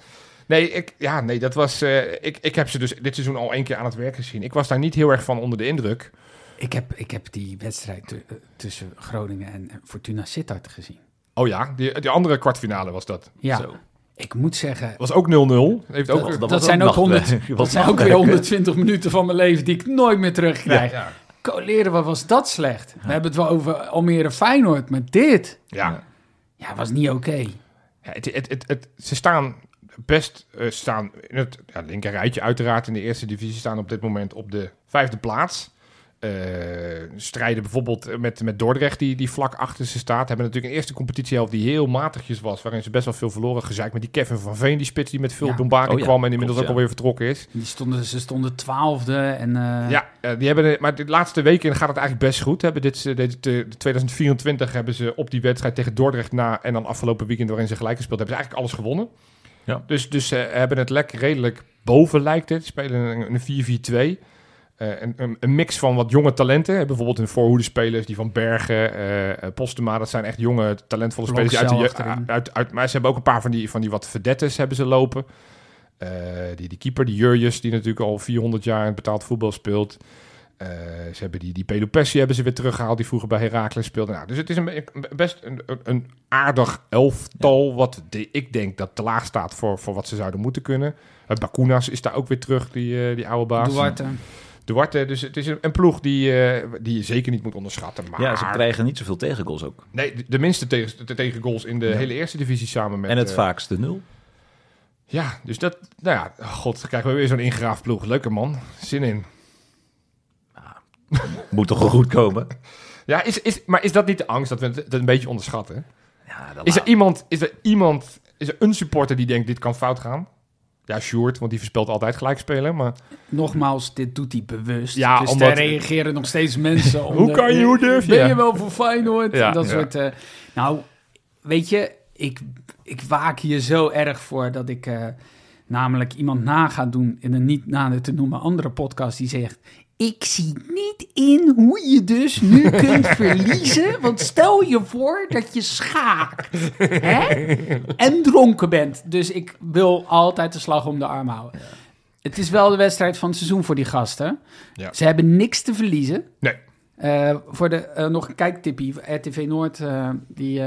Nee, ik, ja, nee, dat was... eh, ik, ik heb ze dus dit seizoen al één keer aan het werk gezien. Ik was daar niet heel erg van onder de indruk. Ik heb, ik heb die wedstrijd eh, tussen Groningen en Fortuna Sittard gezien. Oh ja, die, die andere kwartfinale was dat. Ja, Zo. ik moet zeggen, Was ook 0-0. Heeft ook... dat, dat dat was zijn ook ook, 100, nachtwerk. dat Wat zijn ook weer nachtwerk, hè? 120 minuten van mijn leven die ik nooit meer terugkrijg. ja. Coleren, wat was dat slecht? We hebben het wel over Almere Feyenoord, maar dit ja. ja, was niet oké. Ja, het, het, het, het- ze staan best eh, staan in het ja, linker rijtje uiteraard in de eerste divisie staan op dit moment op de vijfde plaats. Eh, strijden bijvoorbeeld met, met Dordrecht die, die vlak achter ze staat. Hebben natuurlijk een eerste competitiehelft die heel matigjes was, waarin ze best wel veel verloren. Gezeik met die Kevin van Veen, die spits die met veel Ja. Oh ja, kwam en inmiddels klopt, ook alweer vertrokken is. Die stonden, ze stonden twaalfde en eh, Ja, die hebben, maar de laatste weken gaat het eigenlijk best goed. Hebben dit, dit, eh, 2024 hebben ze op die wedstrijd tegen Dordrecht na en dan afgelopen weekend waarin ze gelijk gespeeld hebben, ze eigenlijk alles gewonnen. Ja. Dus, dus ze hebben het lekker redelijk boven lijkt het. Ze spelen een, een 4-4-2. Eh, een, een, een mix van wat jonge talenten. Bijvoorbeeld hun voorhoedespelers, die van Bergen, eh, eh, Postema. Dat zijn echt jonge, talentvolle spelers. Die uit de, Blokcel je- achterin. uit, uit, maar ze hebben ook een paar van die, van die wat verdettes hebben ze lopen. Eh, die, die keeper, die Jurjes, die natuurlijk al 400 jaar in het betaald voetbal speelt. Eh, ze hebben die, die Pelopessi hebben ze weer teruggehaald, die vroeger bij Heracles speelde. Nou, dus het is een, een- best een, een, aardig elftal, wat de- ik denk dat te laag staat voor, voor wat ze zouden moeten kunnen. Uh, Bakunas is daar ook weer terug, die, eh, die oude baas. Duarte. Duarte, dus het is een, een ploeg die, die je zeker niet moet onderschatten. Maar Ja, ze krijgen niet zoveel tegengoals ook. nee, de, de minste tegen, de tegengoals in de Ja. hele eerste divisie samen met... en het vaakste nul. Ja, dus dat, nou ja, god, krijgen we weer zo'n ingegraafd ploeg. Leuke man, zin in. Moet toch wel goed komen? Ja, is, is, maar is dat niet de angst dat we het, een beetje onderschatten? Ja, dat Is er iemand, is er iemand, is er een supporter die denkt dit kan fout gaan? Ja, Sjoerd, want die voorspelt altijd gelijk spelen, maar... Nogmaals, dit doet hij bewust. Ja, dus omdat- daar reageren nog steeds mensen Hoe onder- kan je, hoe durf je? Ben je wel voor Feyenoord? Ja, dat ja. soort... eh, nou, weet je, ik, ik waak hier zo erg voor dat ik eh, namelijk iemand na ga doen in een niet nader te noemen andere podcast die zegt... Ik zie niet in hoe je dus nu kunt verliezen. Want stel je voor dat je schaakt hè? en dronken bent. Dus ik wil altijd de slag om de arm houden. Het is wel de wedstrijd van het seizoen voor die gasten. Ja. Ze hebben niks te verliezen. Nee. Eh, voor de, eh, nog een kijktippie. RTV Noord, eh, die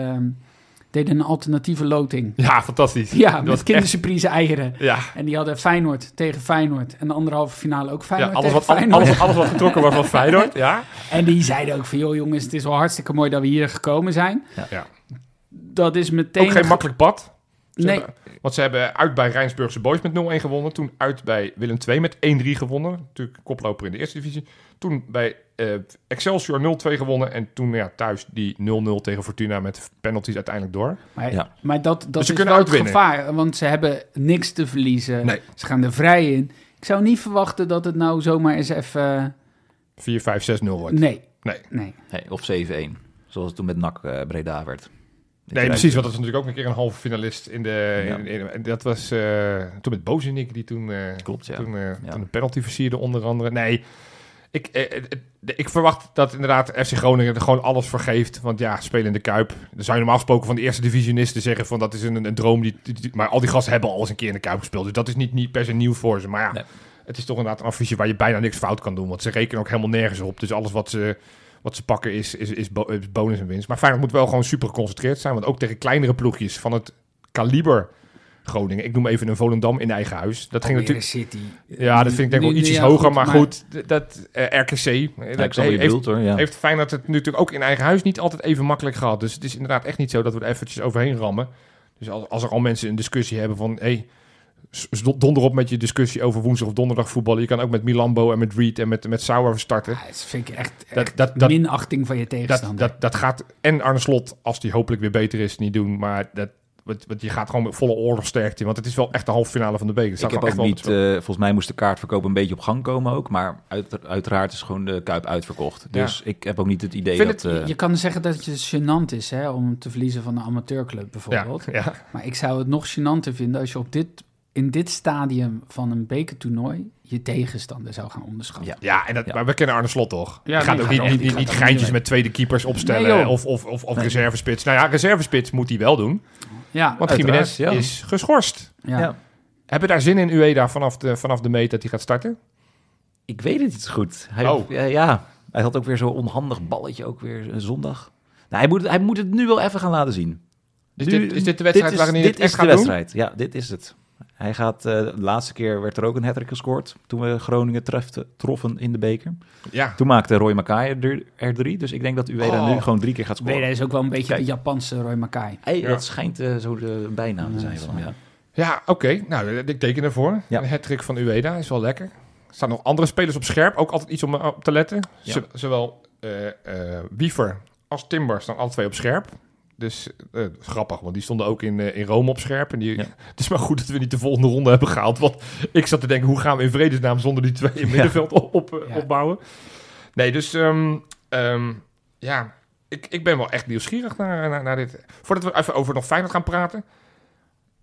deden een alternatieve loting. Ja, fantastisch. Ja, Dat was met echt- kindersurprise eieren. Ja, En die hadden Feyenoord tegen Feyenoord. En de anderhalve finale ook ja Feyenoord alles, tegen wat, Feyenoord. alles, alles wat getrokken wordt van Feyenoord, ja. En die zeiden ook van, joh jongens, het is wel hartstikke mooi dat we hier gekomen zijn. ja. Dat is meteen... Ook geen makkelijk pad. Ze Nee, hebben- want ze hebben uit bij Rijnsburgse Boys met 0-1 gewonnen. Toen uit bij Willem II met 1-3 gewonnen. Natuurlijk koploper in de eerste divisie. Toen bij eh, Excelsior 0-2 gewonnen. En toen ja, thuis die 0-0 tegen Fortuna met penalties uiteindelijk door. maar, Ja. maar dat, dat Dus ze is kunnen wel het gevaar. Want ze hebben niks te verliezen. Nee. Ze gaan er vrij in. Ik zou niet verwachten dat het nou zomaar eens even... 4, 5, 6, 0 wordt. Nee, Nee. nee. Nee, of 7-1. Zoals het toen met NAC eh, Breda werd. Nee, precies. Want dat was natuurlijk ook een keer een halve finalist in de... Ja. In, in- en dat was eh, toen met Bozenik die toen, eh, Klopt, ja. toen, eh, Ja. toen een penalty versierde onder andere. Nee, ik, eh, eh, eh, ik verwacht dat inderdaad FC Groningen er gewoon alles voor geeft. Want ja, spelen in de Kuip. Dan zou je normaal gesproken van de eerste divisionisten zeggen van dat is een, een droom. Die, maar al die gasten hebben al eens een keer in de Kuip gespeeld. Dus dat is niet, niet per se nieuw voor ze. Maar ja, Nee. het is toch inderdaad een affiche waar je bijna niks fout kan doen. Want ze rekenen ook helemaal nergens op. Dus alles wat ze, wat ze pakken is, is, is bonus en winst. Maar Feyenoord moet wel gewoon super geconcentreerd zijn. Want ook tegen kleinere ploegjes van het kaliber Groningen. Ik noem even een Volendam in eigen huis. Dat ging natuurlijk... City. Ja, dat vind ik denk ik wel Nu- ietsjes ja, hoger. goed, maar, goed, dat eh, RKC... Ja, dat je heeft, bedoelt hoor. Ja. heeft Feyenoord het natuurlijk ook in eigen huis niet altijd even makkelijk gehad. Dus het is inderdaad echt niet zo dat we er eventjes overheen rammen. Dus als, als er al mensen een discussie hebben van... Hey, donder op met je discussie over woensdag of donderdag voetballen. Je kan ook met Milambo en met Reed en met, met Sauer starten. Ja, dat vind ik echt, Dat- echt dat- dat- minachting van je Dat, tegenstander. dat, dat gaat en Arne Slot, als die hopelijk weer beter is, niet doen. Maar dat, want, want je gaat gewoon met volle oorlogsterkte in. Want het is wel echt de halve finale van de beker. Ik heb ook niet, eh, volgens mij moest de kaartverkoop een beetje op gang komen ook. Maar uit, uiteraard is gewoon de Kuip uitverkocht. Ja. Dus ik heb ook niet het idee dat... het- eh, je kan zeggen dat het gênant is hè, om te verliezen van een amateurclub bijvoorbeeld. Ja, ja. Maar ik zou het nog gênanter vinden als je op dit, in dit stadium van een bekertoernooi je tegenstander zou gaan onderschatten. Ja. ja en dat, Ja. maar we kennen Arne Slot toch? Ja, die gaat ook niet, niet, niet, geintjes met tweede keepers opstellen. Nee, of of, of, of Nee. reservespits. Nou ja, reservespits moet hij wel doen. Ja, Want Jiménez ja. is geschorst. ja. Ja. Hebben we daar zin in, Ueda, vanaf de, vanaf de meet dat hij gaat starten? Ik weet het niet goed. Hij, Oh. ja, ja, hij had ook weer zo'n onhandig balletje, ook weer een zondag. Nou, hij, moet, hij moet het nu wel even gaan laten zien. Nu- dit, is dit de wedstrijd is- waarin hij dit het echt is gaat de doen? wedstrijd. Ja, dit is het. Hij gaat, eh, de laatste keer werd er ook een hat gescoord toen we Groningen trefte, troffen in de beker. Ja. Toen maakte Roy Mackay er, er drie, dus ik denk dat Ueda Oh. nu gewoon drie keer gaat scoren. is ook wel een beetje Kijk. de Japanse Roy Mackay. Hey, Ja. Dat schijnt eh, zo de bijnaam te zijn van ja. Ja, oké. Nou, ik teken ervoor. Ja. Een hat van Ueda is wel lekker. Er staan nog andere spelers op scherp. Ook altijd iets om eh, op te letten. Ja. Zowel eh eh, Wiever als Timber staan alle twee op scherp. Dus eh, grappig, want die stonden ook in, eh, in Rome op scherp. En die, Ja. Het is maar goed dat we niet de volgende ronde hebben gehaald. Want ik zat te denken, hoe gaan we in vredesnaam zonder die twee in middenveld op, op, Ja. opbouwen? Nee, dus ehm, ehm, ja, ik, ik ben wel echt nieuwsgierig naar, naar, naar dit. Voordat we even over nog Feyenoord gaan praten.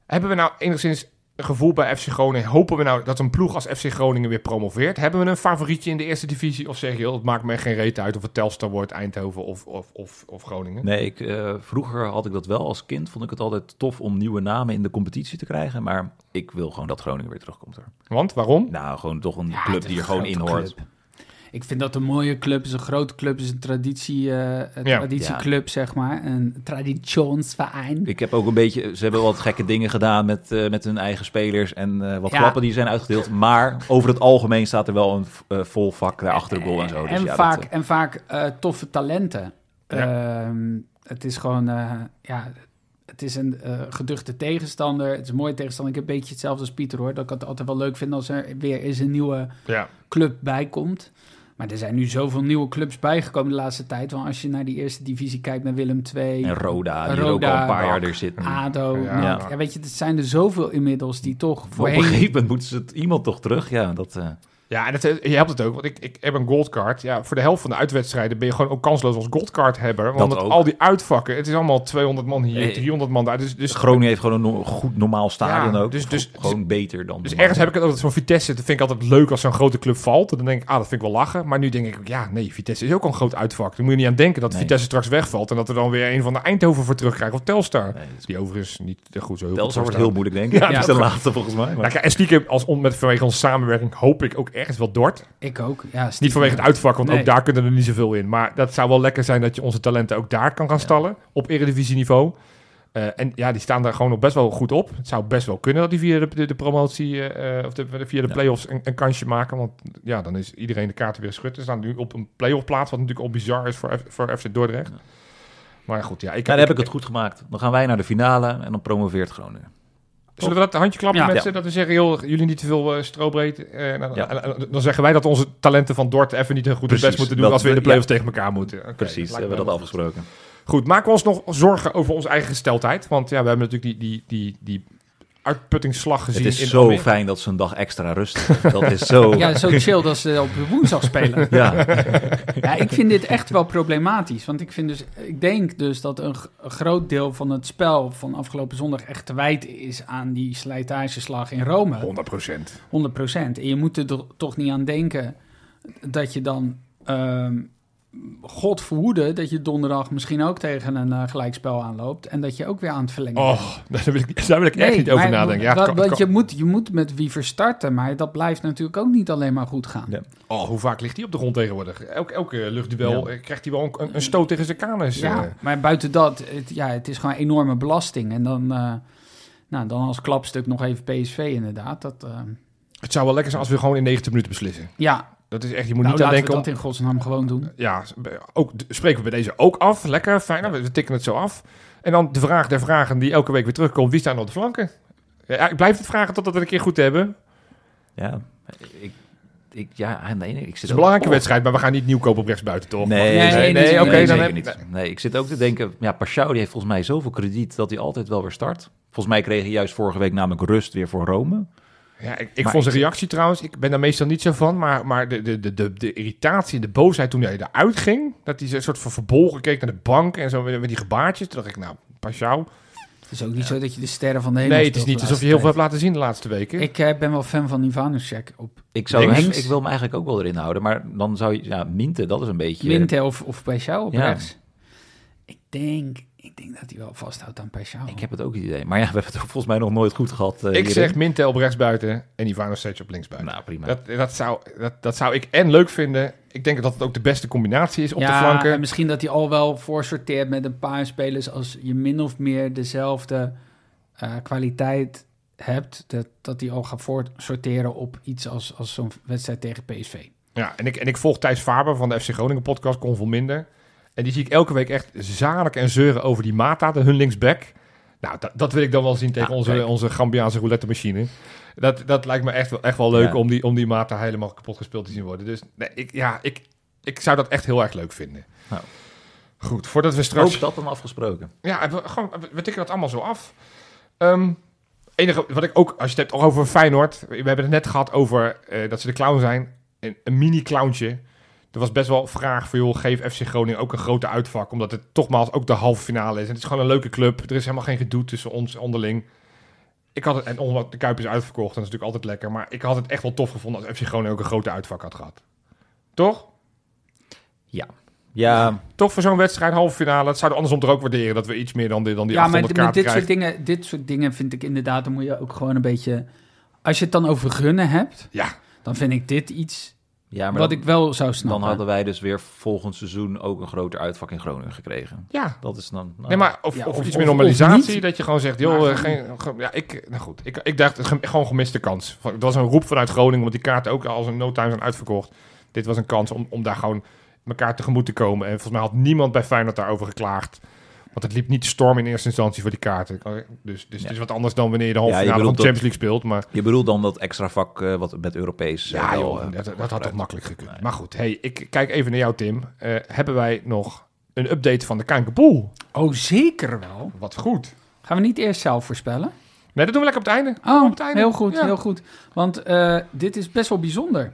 Hebben we nou enigszins gevoel bij FC Groningen? Hopen we nou dat een ploeg als FC Groningen weer promoveert? Hebben we een favorietje in de eerste divisie? Of zeg je, het maakt me geen reet uit of het Telstar wordt, Eindhoven of, of, of, of Groningen? Nee, ik, eh, vroeger had ik dat wel als kind. Vond ik het altijd tof om nieuwe namen in de competitie te krijgen. Maar ik wil gewoon dat Groningen weer terugkomt. Er. Want, waarom? Nou, gewoon toch een Ja, club die er gewoon in hoort. club. Ik vind dat een mooie club is, een grote club is een traditie, eh, een Ja. traditieclub, zeg maar. Een traditionsverein. Ik heb ook een beetje, ze hebben wat gekke dingen gedaan met, eh, met hun eigen spelers en eh, wat Ja. klappen die zijn uitgedeeld. Maar over het algemeen staat er wel een vol vak daar achter de goal en zo. Dus en, ja, vaak, dat, en vaak eh, toffe talenten. Ja. Ehm, het is gewoon, eh, ja, het is een geduchte tegenstander. Het is een mooie tegenstander. Ik heb een beetje hetzelfde als Pieter hoor. Dat ik het altijd wel leuk vind als er weer eens een nieuwe Ja. club bij komt. Maar er zijn nu zoveel nieuwe clubs bijgekomen de laatste tijd. Want als je naar die eerste divisie kijkt, naar Willem II, En Roda, die er ook Roda, al een paar jaar er zit. ADO. Ja. Ja. ja, weet je, het zijn er zoveel inmiddels die toch Maar op een voorheen... gegeven moment moeten ze het iemand toch terug. Ja, dat, eh, Ja, en het, je helpt het ook, want ik, ik heb een goldcard. Ja, voor de helft van de uitwedstrijden ben je gewoon ook kansloos als goldcardhebber. Want Dat al die uitvakken, het is allemaal 200 man hier, Nee. 300 man daar. Dus, dus, Groningen heeft gewoon een no- goed normaal stadion Ja, ook. dus- dus- gewoon beter dan. dus ergens heb ik het altijd zo'n Vitesse. Dat vind ik altijd leuk als zo'n grote club valt. En dan denk ik, ah, dat vind ik wel lachen. Maar nu denk ik, ja, nee, Vitesse is ook al een groot uitvak. Dan moet je niet aan denken dat Nee. Vitesse straks wegvalt. En dat we dan weer een van de Eindhoven voor terugkrijgen. Of Telstar. Nee, dat is- Die overigens niet eh, goed zo heel Telstar wordt heel moeilijk, denk ik. Ja, Ja, dat de ook. laatste volgens mij. Maar... Nou, kijk, en stiekem, als on, met, vanwege onze samenwerking, hoop ik ook echt wel Dort. Ik ook, ja. Niet vanwege het uitvak, want Nee. ook daar kunnen er niet zoveel in. Maar dat zou wel lekker zijn dat je onze talenten ook daar kan gaan stallen. Op eredivisieniveau. Eh en ja, die staan daar gewoon nog best wel goed op. Het zou best wel kunnen dat die via de, de, de promotie eh, of de, via de Ja. play-offs een, een kansje maken. Want ja, dan is iedereen de kaarten weer schut. Ze staan nu op een play-off plaats, wat natuurlijk al bizar is voor, F- voor FC Dordrecht. Maar goed, ja, ik, Ja, dan heb ik het goed gemaakt. Dan gaan wij naar de finale en dan promoveert Groningen. Zullen we dat handje klappen Ja. met ze? Dat we zeggen, joh, jullie niet te veel strobreed. Ja. en- en- dan zeggen wij dat onze talenten van Dort even niet heel goed het best moeten doen als we in de play-offs tegen elkaar moeten. Oké, Precies, hebben we dat afgesproken. Goed, maken we ons nog zorgen over onze eigen gesteldheid? Want ja, we hebben natuurlijk die, die, die, die uitputtingsslag gezien. Het is in zo Almere. fijn dat ze een dag extra rust hebben. Dat is zo... Ja, zo chill dat ze op woensdag spelen. Ja. Ja, ik vind dit echt wel problematisch. Want ik, vind dus, ik denk dus dat een, groot deel van het spel van afgelopen zondag echt te wijten is aan die slijtageslag in Rome. 100 procent. 100% En je moet er toch niet aan denken dat je dan, ehm, God verhoede, dat je donderdag misschien ook tegen een eh, gelijkspel aanloopt. En dat je ook weer aan het verlengen bent. Oh, daar wil ik, daar wil ik echt niet over nadenken. Ja, dat- kan- je, moet, je moet met wie verstarten, maar dat blijft natuurlijk ook niet alleen maar goed gaan. Ja. oh, hoe vaak ligt hij op de grond tegenwoordig? Elk, elke luchtduel Ja. eh, krijgt hij wel een, een stoot tegen zijn kanus. Ja, eh. maar buiten dat, het, ja, het is gewoon enorme belasting. En dan, eh, nou, dan als klapstuk nog even PSV inderdaad. Dat, eh, Het zou wel lekker zijn als we gewoon in 90 minuten beslissen. ja, Dat is echt, je moet nou, niet aan laten we denken dat om... in godsnaam gewoon doen. Ja, ook, spreken we bij deze ook af. Lekker, fijn. We, we tikken het zo af. En dan de vraag der vragen die elke week weer terugkomt. Wie staan op de flanken? Ja, ik blijf het vragen totdat we het een keer goed hebben. Het Ja, ik, ik, ja, nee, nee, ik zit is een belangrijke wedstrijd, maar we gaan niet nieuw kopen op rechtsbuiten, toch? Nee, Nee, nee, nee, nee, oké, nee, dan zeker heb- niet. Nee, ik zit ook te denken, ja, Pashao die heeft volgens mij zoveel krediet dat hij altijd wel weer start. Volgens mij kreeg hij juist vorige week namelijk rust weer voor Rome. Ja, ik, ik Maar vond zijn ik- reactie trouwens, ik ben daar meestal niet zo van, maar, maar de, de, de, de, de irritatie en de boosheid toen hij eruit ging, dat hij zo een soort van verbolgen keek naar de bank en zo met, met die gebaartjes, toen dacht ik, nou, Pashao. Het is ook niet zo dat je de sterren van de hemel Nee, het is niet alsof je heel veel hebt laten zien de laatste weken. Ik eh, ben wel fan van Ivanusek op Ik, zou hem, ik wil hem eigenlijk ook wel erin houden, maar dan zou je, ja, Minte, dat is een beetje... Minte of, of Peixau op Ja. rechts. Ik denk, ik denk dat hij wel vasthoudt aan Peixau. Ik heb het ook het idee. Maar ja, we hebben het volgens mij nog nooit goed gehad. eh, ik hierin. zeg Mintel op rechtsbuiten en Ivanovic op linksbuiten. Nou, prima. Dat, dat, zou, dat, dat zou ik en leuk vinden. Ik denk dat het ook de beste combinatie is op ja, de flanken. en misschien dat hij al wel voorsorteert met een paar spelers als je min of meer dezelfde eh, kwaliteit hebt, dat, dat hij al gaat voorsorteren op iets als, als zo'n wedstrijd tegen PSV. Ja, en ik, en ik volg Thijs Faber van de FC Groningen podcast, kon veel minder. En die zie ik elke week echt zalig en zeuren over die Mata, de hun linksback. Nou, dat, dat wil ik dan wel zien tegen Ja, onze, kijk. onze Gambiaanse roulette machine. Dat, dat lijkt me echt wel, echt wel leuk Ja. om, die, om die Mata helemaal kapot gespeeld te zien worden. Dus nee, ik, ja, ik, ik zou dat echt heel erg leuk vinden. Nou. Goed, voordat we straks... Ook dat dan afgesproken. Ja, we, gewoon, we, tikken dat allemaal zo af. Ehm, enige wat ik ook, als je het hebt over Feyenoord. We hebben het net gehad over eh, dat ze de clown zijn. Een, een mini-clowntje. Er was best wel vraag voor, joh, geef FC Groningen ook een grote uitvak. Omdat het tochmaals ook de halve finale is. En het is gewoon een leuke club. Er is helemaal geen gedoe tussen ons onderling. Ik had het, en omdat de Kuip is uitverkocht, dat is natuurlijk altijd lekker. Maar ik had het echt wel tof gevonden als FC Groningen ook een grote uitvak had gehad. Toch? Ja, Toch voor zo'n wedstrijd, halve finale. Dat zouden we andersom er ook waarderen. Dat we iets meer dan, die- dan die ja, maar 800 met kaarten dit krijgen. soort, dingen, dit soort dingen vind ik inderdaad, dan moet je ook gewoon een beetje... Als je het dan over gunnen hebt, Ja. dan vind ik dit iets ja maar wat dan, ik wel zou snappen. dan hadden wij dus weer volgend seizoen ook een groter uitvak in Groningen gekregen. Ja, Dat is dan... nou, Nee, maar of, Ja, of, of- iets meer normalisatie, dat je gewoon zegt, joh, Maar eh, geen, ja, ik, nou goed, ik, ik dacht, het is gewoon gemiste kans. Het was een roep vanuit Groningen, want die kaarten ook als een no time zijn uitverkocht. Dit was een kans om, om daar gewoon elkaar tegemoet te komen. En volgens mij had niemand bij Feyenoord daarover geklaagd. Want het liep niet storm in eerste instantie voor die kaarten. Dus, dus het is wat anders dan wanneer je de halve Ja, finale van de Champions League speelt. Maar Je bedoelt dan dat extra vak eh, wat met Europees... eh, ja, joh, eh, dat, dat had toch makkelijk gekund. Maar goed, hey, ik kijk even naar jou, Tim. Eh, hebben wij nog een update van de Kankerpool? Oh, zeker wel. Wat goed. Gaan we niet eerst zelf voorspellen? Nee, dat doen we lekker op het einde. Oh, op het einde. heel goed, Ja. heel goed. Want eh, dit is best wel bijzonder.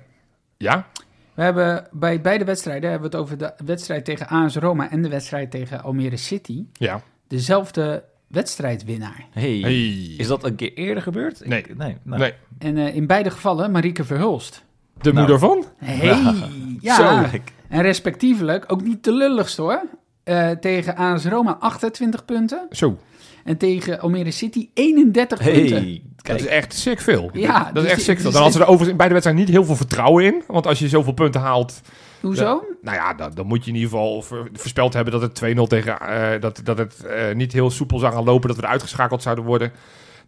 Ja? We hebben bij beide wedstrijden, hebben we het over de wedstrijd tegen AS Roma en de wedstrijd tegen Almere City, Ja. dezelfde wedstrijdwinnaar. Hey. Hey. Is dat een keer eerder gebeurd? Ik- Nee. nee, nou, Nee, En eh, in beide gevallen Marieke Verhulst. de Nou. moeder van? Hey, ja. Zo. En respectievelijk, ook niet de lulligste hoor, eh, tegen AS Roma 28 punten Zo. En tegen Almere City 31 punten. Dat is echt sick veel. Ja, dat dus is echt die- sick veel. dus Dan had ze er overigens in beide wedstrijden niet heel veel vertrouwen in. Want als je zoveel punten haalt, Hoezo? nou ja, dan, dan moet je in ieder geval ver- voorspeld hebben dat het 2-0 tegen, eh, dat, dat het eh, niet heel soepel zou gaan lopen, dat we er uitgeschakeld zouden worden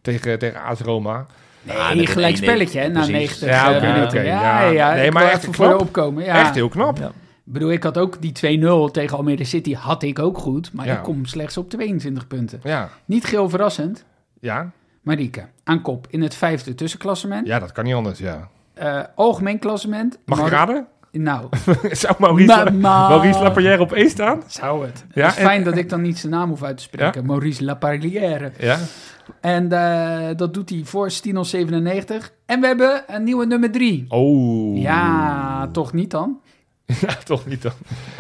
tegen, tegen AS Roma. Nee, Ah, gelijk een spelletje hè, na precies. 90 Ja, eh, oké, ja, ja. ja, Nee, maar echt voor opkomen. Ja. Echt heel knap. Ja. Ik bedoel, ik had ook die 2-0 tegen Almere City, had ik ook goed, maar Ja. ik kom slechts op 22 punten. Ja, Niet geheel verrassend, ja. Marieke, aan kop in het vijfde tussenklassement. ja dat kan niet anders, ja. Eh, algemeen klassement. Mag ik Mar- raden? Nou, Zou Maurice, Ma- ma- Maurice Laperrière op één staan? zou het. Ja, het is en- fijn dat ik dan niet zijn naam hoef uit te spreken. Maurice Laparlière. Ja. En eh, dat doet hij voor Stino 97. En we hebben een nieuwe nummer 3. Oh. Ja, toch niet dan? Ja, toch niet dan.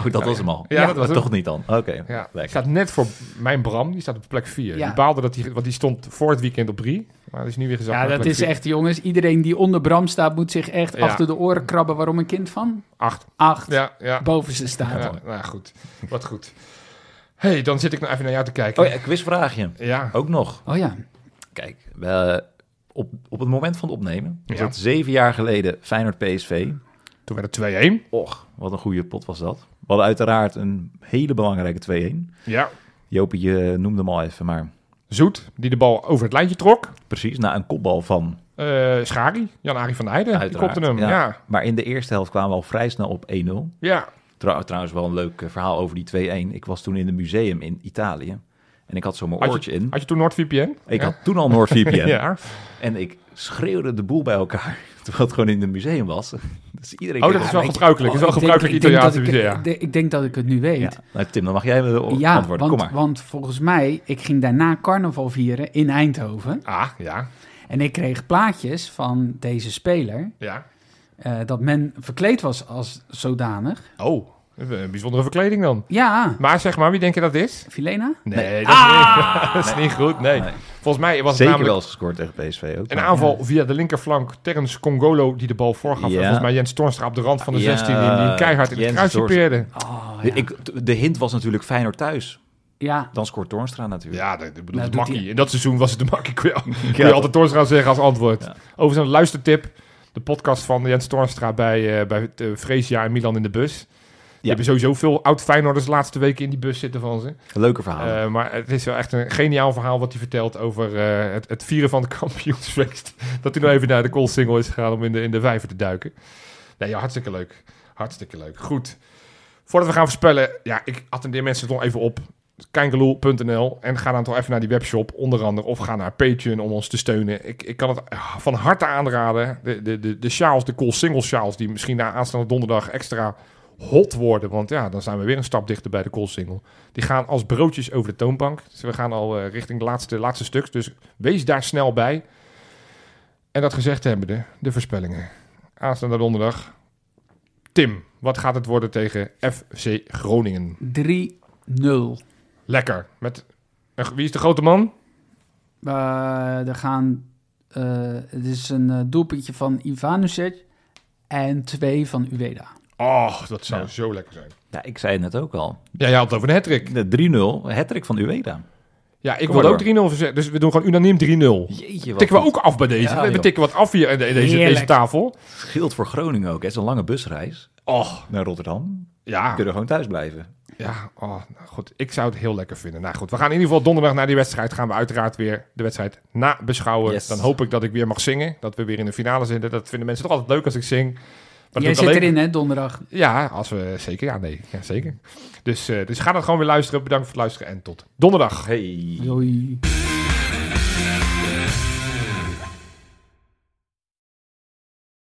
Oh, dat was hem al. Ja, dat was hem. toch niet dan. Oké, Ja, die lekker. staat net voor mijn Bram. Die staat op plek 4. Ja. Die baalde dat hij, want die stond voor het weekend op 3. Maar dat is nu weer gezakt Ja, dat is vier. echt, jongens. Iedereen die onder Bram staat, moet zich echt Ja. achter de oren krabben. Waarom een kind van Acht. acht Ja, ja. boven ze staat. ja nou goed. Wat goed. hey, dan zit ik nog even naar jou te kijken. Oh ja, quizvraagje. ja. Ook nog. Oh ja. Kijk, we, op, op het moment van het opnemen, was Ja. het zeven jaar geleden Feyenoord PSV. Toen werd het 2-1. Och, wat een goede pot was dat. We hadden uiteraard een hele belangrijke 2-1. Ja. Jopie je noemde hem al even, maar Zoet, die de bal over het lijntje trok. precies na een kopbal van Eh Schari, Jan-Arie van Heijden, die kopte hem. Ja. Ja. Maar in de eerste helft kwamen we al vrij snel op 1-0. Trouw- trouwens wel een leuk eh, verhaal over die 2-1. Ik was toen in een museum in Italië. En ik had zo mijn Had je- oortje in. Had je toen NordVPN? Ik Ja. had toen al NordVPN. Ja. En ik schreeuwde de boel bij elkaar. Terwijl het gewoon in een museum was. Dus iedereen Oh, dat is wel je- gebruikelijk. Dat is wel Oh, gebruikelijk Italiaanse ik- musea. Ik denk dat ik het nu weet. Ja. Nou, Tim, dan mag jij me Ja, antwoorden. Kom want, maar. want volgens mij, ik ging daarna carnaval vieren in Eindhoven. Ah, ja. En ik kreeg plaatjes van deze speler, Ja. eh, dat men verkleed was als zodanig. Oh, een bijzondere verkleding dan. Ja, Maar zeg maar, wie denk je dat is? Filena? Nee, dat, is niet, dat is niet goed. Nee. Nee. Volgens mij was het Zeker namelijk wel eens gescoord tegen PSV ook. een aanval via de linkerflank. Terrence Congolo die de bal voorgaf. Ja. En volgens mij Jens Toornstra op de rand van de Ja, 16 die hem keihard in het Jens kruisje Toornstra. peerde. Oh, De, ja. ik, de hint was natuurlijk Feyenoord thuis. ja. Dan scoort Toornstra natuurlijk. Ja, dat, ik bedoel, Nou, het doet makkie. In dat seizoen was het de makkie. Kun je, kun je Ja. altijd Toornstra zeggen als antwoord. Ja. Over zijn luistertip. De podcast van Jens Toornstra bij, uh, bij uh, Freesia en Milan in de bus. Die hebben sowieso veel oud-Feyenoorders de laatste weken in die bus zitten van ze. Leuke verhaal. Uh, maar het is wel echt een geniaal verhaal wat hij vertelt over uh, het, het, vieren van de kampioensfeest. dat hij nou even naar de call single is gegaan om in de, in de vijver te duiken. Nee, ja, hartstikke leuk. Hartstikke leuk. Goed. Voordat we gaan voorspellen, ja, ik attendeer mensen toch even op kijngeloel.nl en ga dan toch even naar die webshop onder andere of ga naar Patreon om ons te steunen. Ik, ik kan het van harte aanraden. De, de, de, de sjaals, de cool single sjaals die misschien na aanstaande donderdag extra hot worden. Want ja, dan zijn we weer een stap dichter bij de cool single. Die gaan als broodjes over de toonbank. Dus we gaan al uh, richting de laatste, laatste stuk. Dus wees daar snel bij. En dat gezegd hebben de, de voorspellingen. Aanstaande donderdag. Tim, wat gaat het worden tegen FC Groningen? 3-0. Lekker. Met, wie is de grote man? Uh, er gaan... Uh, het is een doelpuntje van Ivanusek en twee van Ueda. Oh, dat zou Ja. zo lekker zijn. ja, ik zei het net ook al. Ja, jij had het over een hattrick. De 3-0, hattrick van Ueda. Ja, ik wilde ook 3-0 verzetten. Dus we doen gewoon unaniem 3-0. Jeetje, wat Tikken we goed. ook af bij deze. Ja, we tikken wat af hier in de- in deze, deze tafel. Scheelt voor Groningen ook. Het is een lange busreis Oh, naar Rotterdam. ja. We kunnen gewoon thuis blijven. Ja, oh, nou goed. Ik zou het heel lekker vinden. Nou goed, we gaan in ieder geval donderdag naar die wedstrijd. Gaan we uiteraard weer de wedstrijd nabeschouwen. Yes. Dan hoop ik dat ik weer mag zingen. Dat we weer in de finale zitten. Dat vinden mensen toch altijd leuk als ik zing. Jij zit alleen- erin, hè, donderdag. Ja, als we zeker. Ja, nee. Ja, zeker. Dus, eh, dus ga dan gewoon weer luisteren. Bedankt voor het luisteren en tot donderdag. Hey. Doei.